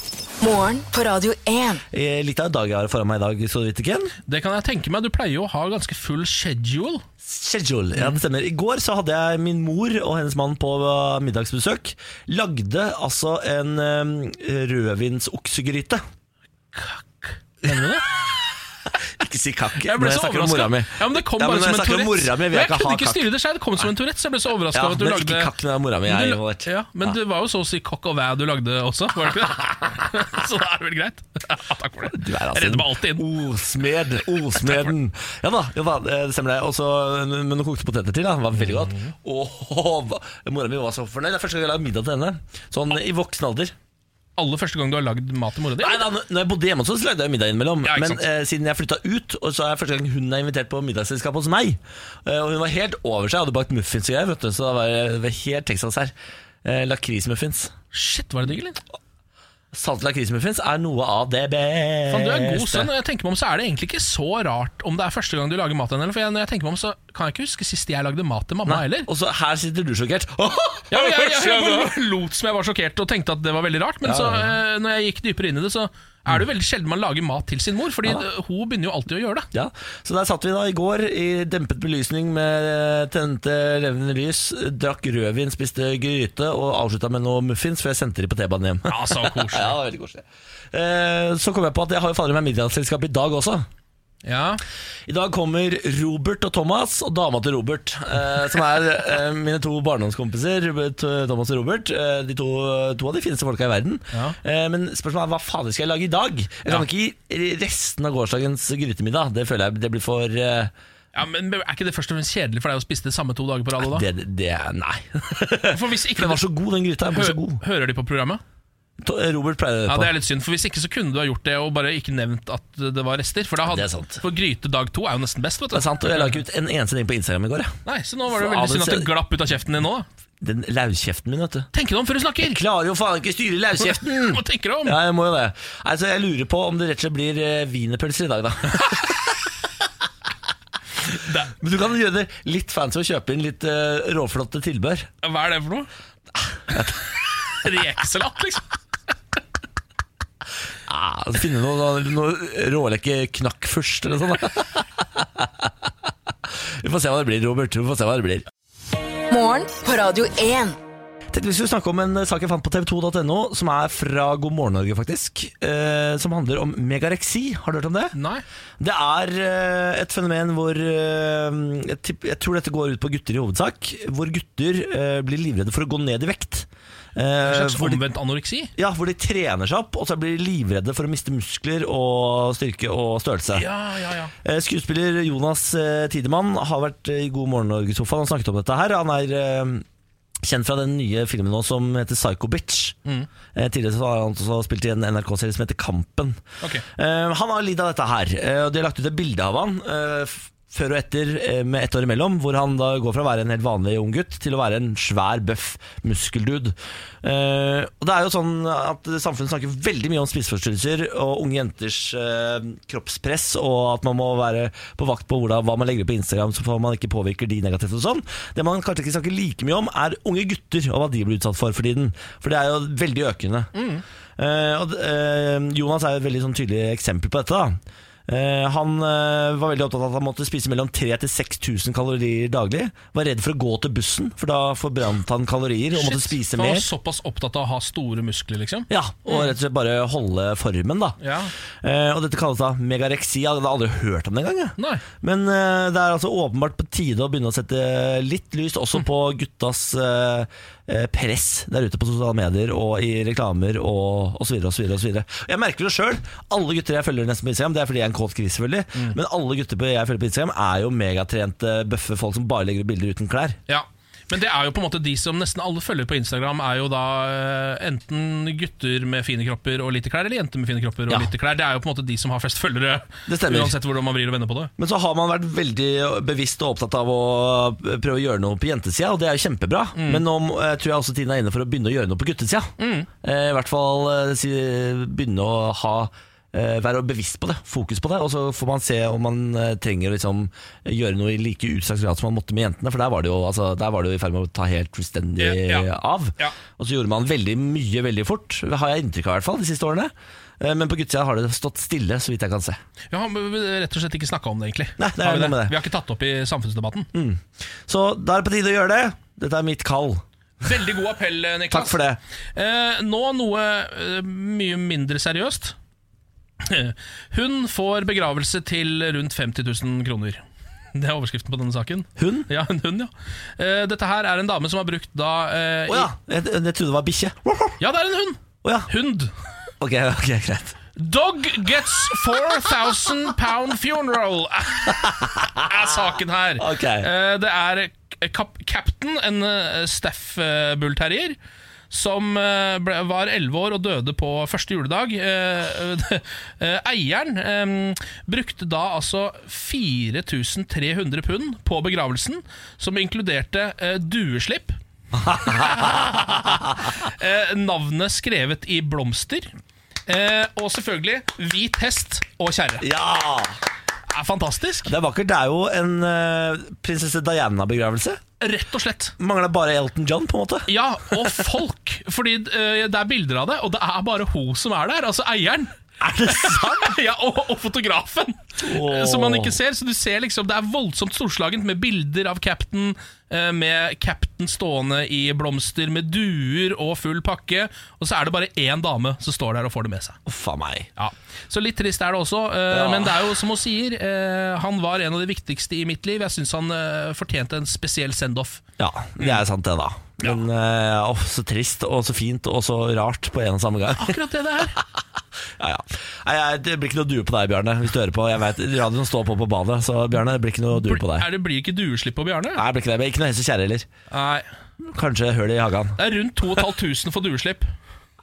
Morgen på Radio 1. Eh, Litt av en dag jeg har foran meg i dag, så vidt ikke. Det kan jeg tenke meg. Du pleier jo å ha ganske full schedule. Schedule, ja det stemmer I går så hadde jeg min mor og hennes mann på uh, middagsbesøk Lagde altså en um, rødvinsoksegryte Mener du det? Ikke si kakk Jeg ble så overraska. Ja, men det kom Ja, bare som en mi, jeg jeg kunne ikke kakk. styre det selv. Det kom som en Tourettes. Jeg ble så overraska ja, over at du lagde ikke kakk når mora mi er involvert Ja, men det var jo så å si kokk og væ du lagde også, var det ikke det? så da er det vel greit. Ja, takk for det. Du er Jeg altså redder meg alltid inn. Osmed, osmeden Ja da, ja det stemmer det Også, men noen kokte poteter til da Det var veldig godt Åh, Oh, mora mi var så fornøyd Det er første gang jeg lager middag til henne Sånn i voksen alder Aller første gang du har lagd mat til mora di? Nei da, når jeg bodde hjemme hos oss, så lagde jeg middag innimellom. Ja, ikke Men sant. eh, siden jeg flytta ut, og så er det første gang hun er invitert på middagsselskap hos meg. Eh, og hun var helt over seg, hadde bakt muffins og greier, vet du, så da var jeg det var helt Texas her. Eh, Lakrismuffins. Shit, var det digg, eller? Salt lakrismuffins er noe av det beste. Fan, du er god sønn, og jeg tenker meg om så er det egentlig ikke så rart om det er første gang du lager mat til henne. For jeg, når jeg tenker meg om så kan jeg ikke huske sist jeg lagde mat til mamma heller. Og så her sitter du sjokkert. Ja, jeg, jeg, jeg, jeg, lot som jeg var sjokkert og tenkte at det var veldig rart. Men så, eh, når jeg gikk dypere inn i det, så er det jo veldig sjelden man lager mat til sin mor. Fordi ja. hun begynner jo alltid å gjøre det. Ja, Så der satt vi da i går i dempet belysning med tente levende lys, drakk rødvin, spiste gryte og avslutta med noe muffins før jeg sendte de på T-banen hjem. Ja, så koselig. Ja, veldig koselig. Eh, så kom jeg på at jeg har jo fader meg middagsselskap i dag også. Ja, I dag kommer Robert og Thomas og dama til Robert, eh, som er eh, mine to barndomskompiser. Robert, eh, Thomas og Robert eh, de to, to av de fineste folka i verden. Ja. Eh, men spørsmålet er hva fader skal jeg lage i dag? Jeg kan Ja. ikke gi resten av gårsdagens grytemiddag. Det føler jeg det blir for eh, ja, men Er ikke det først og fremst kjedelig for deg å spise det samme to dager på rad? da? det, det Nei. For hvis ikke Den var så god, den gryta. Hø Hører de på programmet? Robert pleier det Ja. Det er litt synd, for hvis ikke så kunne du ha gjort det og bare ikke nevnt at det var rester. For, da hadde, Det er sant. for gryte dag to er jo nesten best. vet Det er sant, og Jeg la ikke ut en eneste ting på Instagram i går. Jeg. Nei, Så nå var det veldig synd at det glapp ut av kjeften din nå. Den lauskjeften min, vet du. Tenk deg om før du snakker! Jeg Klarer jo faen ikke styre lauskjeften! Hva tenker du om? Ja, jeg må jo det. Altså, jeg lurer på om det rett og slett blir eh, wienerpølser i dag, da. Men du kan gjøre det litt fancy og kjøpe inn litt uh, råflotte tilbør. Hva er det for noe? Rekesalat, liksom? Ah, altså, finne noe, noe råleke knakk først, eller noe sånt. Vi får se hva det blir, Robert. Vi får se hva det blir. Morgen på Radio 1. Tenkte vi skulle snakke om en sak jeg fant på tv2.no, som er fra God morgen Norge, faktisk. Eh, som handler om megareksi. Har du hørt om det? Nei. Det er eh, et fenomen hvor eh, jeg, jeg tror dette går ut på gutter i hovedsak. Hvor gutter eh, blir livredde for å gå ned i vekt. Eh, En slags hvor omvendt anoreksi? ja, hvor de trener seg opp, og så blir de livredde for å miste muskler og styrke og størrelse. Ja, ja, ja. Eh, Skuespiller Jonas eh, Tidemann har vært eh, i God morgen Norge-sofaen og snakket om dette her. Han er eh, kjent fra den nye filmen nå som heter Psycho Bitch. Mm. Eh, tidligere så har han også spilt i en NRK-serie som heter Kampen. Okay. Eh, han har lidd av dette her, eh, og de har lagt ut et bilde av han. eh, før og etter eh, med ett år imellom, hvor han da går fra å være en helt vanlig ung gutt til å være en svær, bøff muskeldude. Uh, og det er jo sånn at Samfunnet snakker veldig mye om spiseforstyrrelser og unge jenters uh, kroppspress, og at man må være på vakt på hvordan, hva man legger ut på Instagram, så man ikke påvirker de negativt. og sånn Det man kanskje ikke snakker like mye om, er unge gutter og hva de blir utsatt for for tiden. For det er jo veldig økende. Eh, og, eh, Jonas er jo et veldig sånn tydelig eksempel på dette. da han eh, var veldig opptatt av at han måtte spise mellom 3000-6000 kalorier daglig. Var redd for å gå til bussen, for da forbrant han kalorier og måtte spise mer. han var såpass opptatt av å ha store muskler, liksom. Ja, Og rett og slett bare holde formen, da. Ja. Eh, og dette kalles da megareksi. Jeg hadde aldri hørt om det engang. Men eh, det er altså åpenbart på tide å begynne å sette litt lys også på guttas eh, eh, press der ute på sosiale medier og i reklamer og osv. Jeg merker det sjøl. Alle gutter jeg følger nesten på Instagram, det er fordi jeg er en kåt gris, selvfølgelig. Men alle gutter jeg følger på Instagram, er jo megatrente, bøffe folk som bare legger ut bilder uten klær. Ja. Men det er jo på en måte de som nesten alle følger på Instagram, er jo da eh, enten gutter med fine kropper og lite klær, eller jenter med fine kropper og Ja. lite klær. Det er jo på en måte de som har flest følgere, Det stemmer. uansett hvordan man vrir og vender på det. Men så har man vært veldig bevisst og opptatt av å prøve å gjøre noe på jentesida, og det er jo kjempebra. Men nå eh, tror jeg også tiden er inne for å begynne å gjøre noe på guttesida. Mm. I hvert fall eh, begynne å ha eh, være bevisst på det, fokus på det. Og så får man se om man eh, trenger å liksom, gjøre noe i like utstrakt grad som man måtte med jentene. For der var det jo, altså, der var det jo i ferd med å ta helt fullstendig Ja, ja. av. Ja. Og så gjorde man veldig mye veldig fort, har jeg inntrykk av i hvert fall, de siste årene. Eh, Men på guttesida har det stått stille, så vidt jeg kan se. Ja, men rett og slett ikke snakka om det, egentlig. Nei, det er Har vi, med det. vi har ikke tatt opp i samfunnsdebatten. Så da er det på tide å gjøre det. Dette er mitt kall. Veldig god appell, Niklas. Takk for det. Eh, nå noe eh, mye mindre seriøst. Hun får begravelse til rundt 50 000 kroner. Det er overskriften på denne saken. Hun? Ja, en hund, ja. Uh, dette her er en dame som har brukt da uh, oh, ja, jeg, jeg trodde det var bikkje. Ja, det er en hund! Oh, ja. Hund. Ok, ok, greit. Dog gets 4000 pound funeral er saken her. Ok. Uh, Det er Captain, en Steff staff bull terrier, som eh, ble, var 11 år og døde på første juledag. Eh, eh, Eieren brukte da altså 4300 pund på begravelsen, som inkluderte dueslipp. eh, navnet skrevet i blomster. Eh, og selvfølgelig hvit hest og kjerre. Ja! Er fantastisk. Det er vakkert. Det er jo en prinsesse Diana-begravelse. Rett og slett. Mangla bare Elton John, på en måte. Ja, og folk. Fordi eh, det er bilder av det, og det er bare hun som er der. Altså eieren. Er det sant? ja, og, og fotografen, oh. som man ikke ser. Så du ser liksom, Det er voldsomt storslagent med bilder av captain, eh, med cap'n stående i blomster, med duer og full pakke. Og så er det bare én dame som står der og får det med seg. Uff meg. Ja, Så litt trist er det også, eh, Ja. men det er jo som hun sier, han var en av de viktigste i mitt liv. Jeg syns han fortjente en spesiell send-off. Ja, det er sant det, da. Men ja. åh, så trist og så fint og så rart på en og samme gang. Akkurat det det er. Ja, ja. Nei, det blir ikke noe due på deg, Bjarne, hvis du hører på. Jeg vet, Radioen står på på badet, så Bjarne, det blir ikke noe due på deg. Er det blir ikke dueslipp på Bjarne? Nei, det blir ikke det. Men Ikke noe hest og kjerre heller. Nei. Kanskje høl i hagen. Det er rundt 2500 for dueslipp.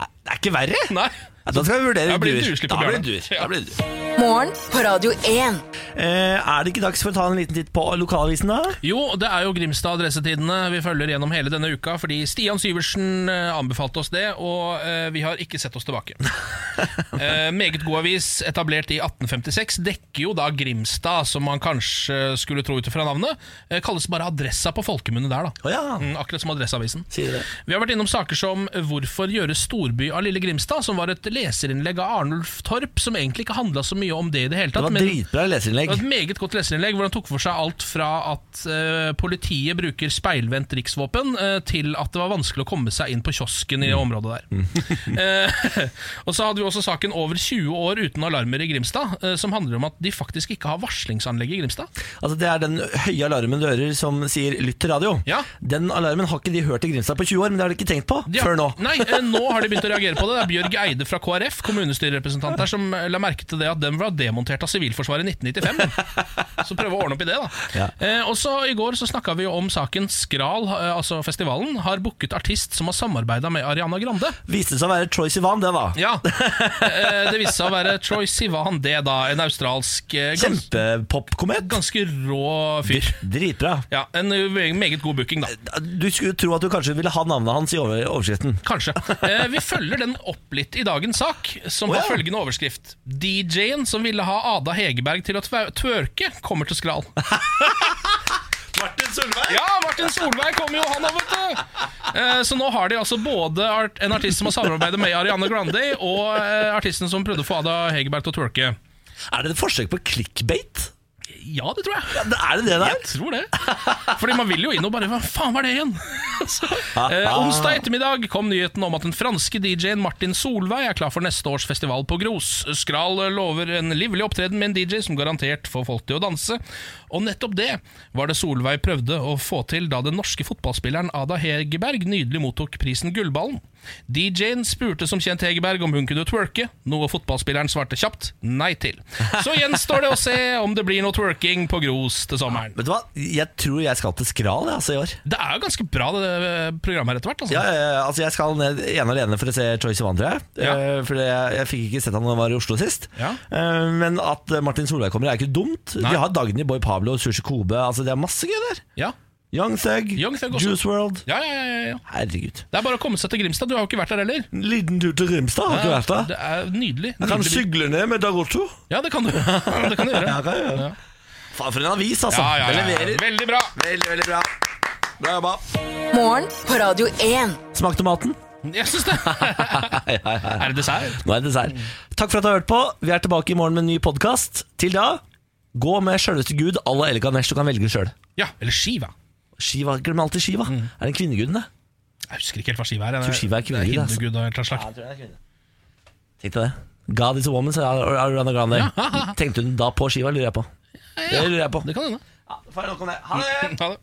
Nei, Det er ikke verre! Nei. Ja, Da skal vi vurdere Da det duer. Da blir det duer. Da blir det. Morgen på Radio 1. Eh, er det ikke dags for å ta en liten titt på lokalavisen, da? Jo, det er jo Grimstad Adressetidene vi følger gjennom hele denne uka, fordi Stian Syversen eh, anbefalte oss det, og eh, vi har ikke sett oss tilbake. eh, meget god avis, etablert i 1856, dekker jo da Grimstad, som man kanskje skulle tro ut fra navnet. Eh, kalles bare Adressa på folkemunne der, da. Å ja, Mm, akkurat som Adresseavisen. Vi har vært innom saker som 'Hvorfor gjøre storby av lille Grimstad?', som var et leserinnlegg av Arnulf Torp, som egentlig ikke handla så mye om det i det hele tatt. Det var dritbra leserinnlegg. det var et meget godt leserinnlegg hvor han tok for seg alt fra at uh, politiet bruker speilvendt riksvåpen, uh, til at det var vanskelig å komme seg inn på kiosken i det området der. uh, og så hadde vi også saken over 20 år uten alarmer i Grimstad, som handler om at de faktisk ikke har varslingsanlegg i Grimstad. Altså Det er den høye alarmen du hører som sier 'lytt til radio'. Ja. Den alarmen har ikke de hørt i Grimstad på 20 år, men det har de ikke tenkt på ja. før nå. Nei, nå har de begynt å reagere på det. Det er Bjørg Eide fra KrF, kommunestyrerepresentant der, som eh, la merke til det at den var demontert av Sivilforsvaret i 1995. Så prøve å ordne opp i det, da. Ja. Eh, og så I går så snakka vi om saken Skral, eh, altså festivalen, har booket artist som har samarbeida med Ariana Grande. Viste seg å være Troy Sivan, det, da. Ja, eh, Det viste seg å være Troy Sivan, det da. En australsk eh, gans, Kjempepopkomet. ganske rå fyr. Dritbra. Ja, En eh, meget god booking, da. Du skulle tro at du kanskje ville ha navnet hans i over overskriften. Kanskje. Eh, vi følger den opp litt i dagens sak, som har ja. følgende overskrift. DJ-en som ville ha Ada Hegerberg til å tørke, kommer til Skral. Martin Solveig! Ja, Martin Solveig kommer jo, han òg, vet du! Eh, så nå har de altså både art en artist som har samarbeidet med Ariana Grande, og eh, artisten som prøvde å få Ada Hegerberg til å twerke. Er det et forsøk på clickbait? Ja, det tror jeg. Ja, det er det det der? Jeg tror det. Fordi man vil jo inn og bare Hva faen var det igjen? Så, eh, onsdag ettermiddag kom nyheten om at den franske DJ-en Martin Solveig er klar for neste års festival på Gros. Skral lover en livlig opptreden med en DJ som garantert får folk til å danse. Og nettopp det var det Solveig prøvde å få til da den norske fotballspilleren Ada Hegerberg nydelig mottok prisen Gullballen. DJ-en spurte som kjent Hegerberg om hun kunne twerke, noe fotballspilleren svarte kjapt nei til. Så gjenstår det å se om det blir noe twerking på Gros til sommeren. Vet du hva? Jeg tror jeg skal til Skral jeg, altså, i år. Det er jo ganske bra, det eh, programmet her etter hvert. Altså. Ja, eh, altså Jeg skal ned ene og alene for å se Choice of tror jeg. Ja. Eh, For jeg, jeg fikk ikke sett han da han var i Oslo sist. Ja. Eh, Men at Martin Solveig kommer, er ikke dumt. Nei. De har Dagny, Boy Pablo, Sushi Kobe. Altså Det er masse gøy der. Ja. Young Thug, Young Thug også. Juice World. Ja, ja, ja, ja, ja. Herregud. Det er bare å komme seg til Grimstad. Du har jo ikke vært der heller. En liten tur til Grimstad, har ikke vært der. Det er nydelig. Jeg kan nydelig sygle ned med Dagoto. Ja, det kan du, det kan du gjøre. Ja, kan jeg gjøre. Faen, for en avis, altså. Ja, ja, ja, ja. leverer. Veldig bra. Veldig, veldig bra. Bra jobba. Morgen på Radio 1. Smakte maten? Jeg syns det. Er det dessert? Nå er det dessert. Takk for at du har hørt på. Vi er tilbake i morgen med en ny podkast. Til da, gå med sjølveste gud Allah Elganesh. Du kan velge sjøl. Ja, eller Shiva. Shiva. Glem alltid Shiva. Mm. Er det kvinneguden, det? Jeg husker ikke helt hva Shiva er. Jeg tror Shiva er kvinnegud, Det er hindugud av et eller annet slag. tror det er kvinne. Tenk deg det. God is a woman, sa Ariana Grande. Tenkte hun da på Shiva, lurer jeg på. Det lurer jeg på. Det kan hende. Ja, får jeg nok om det. Ha det! Ha det.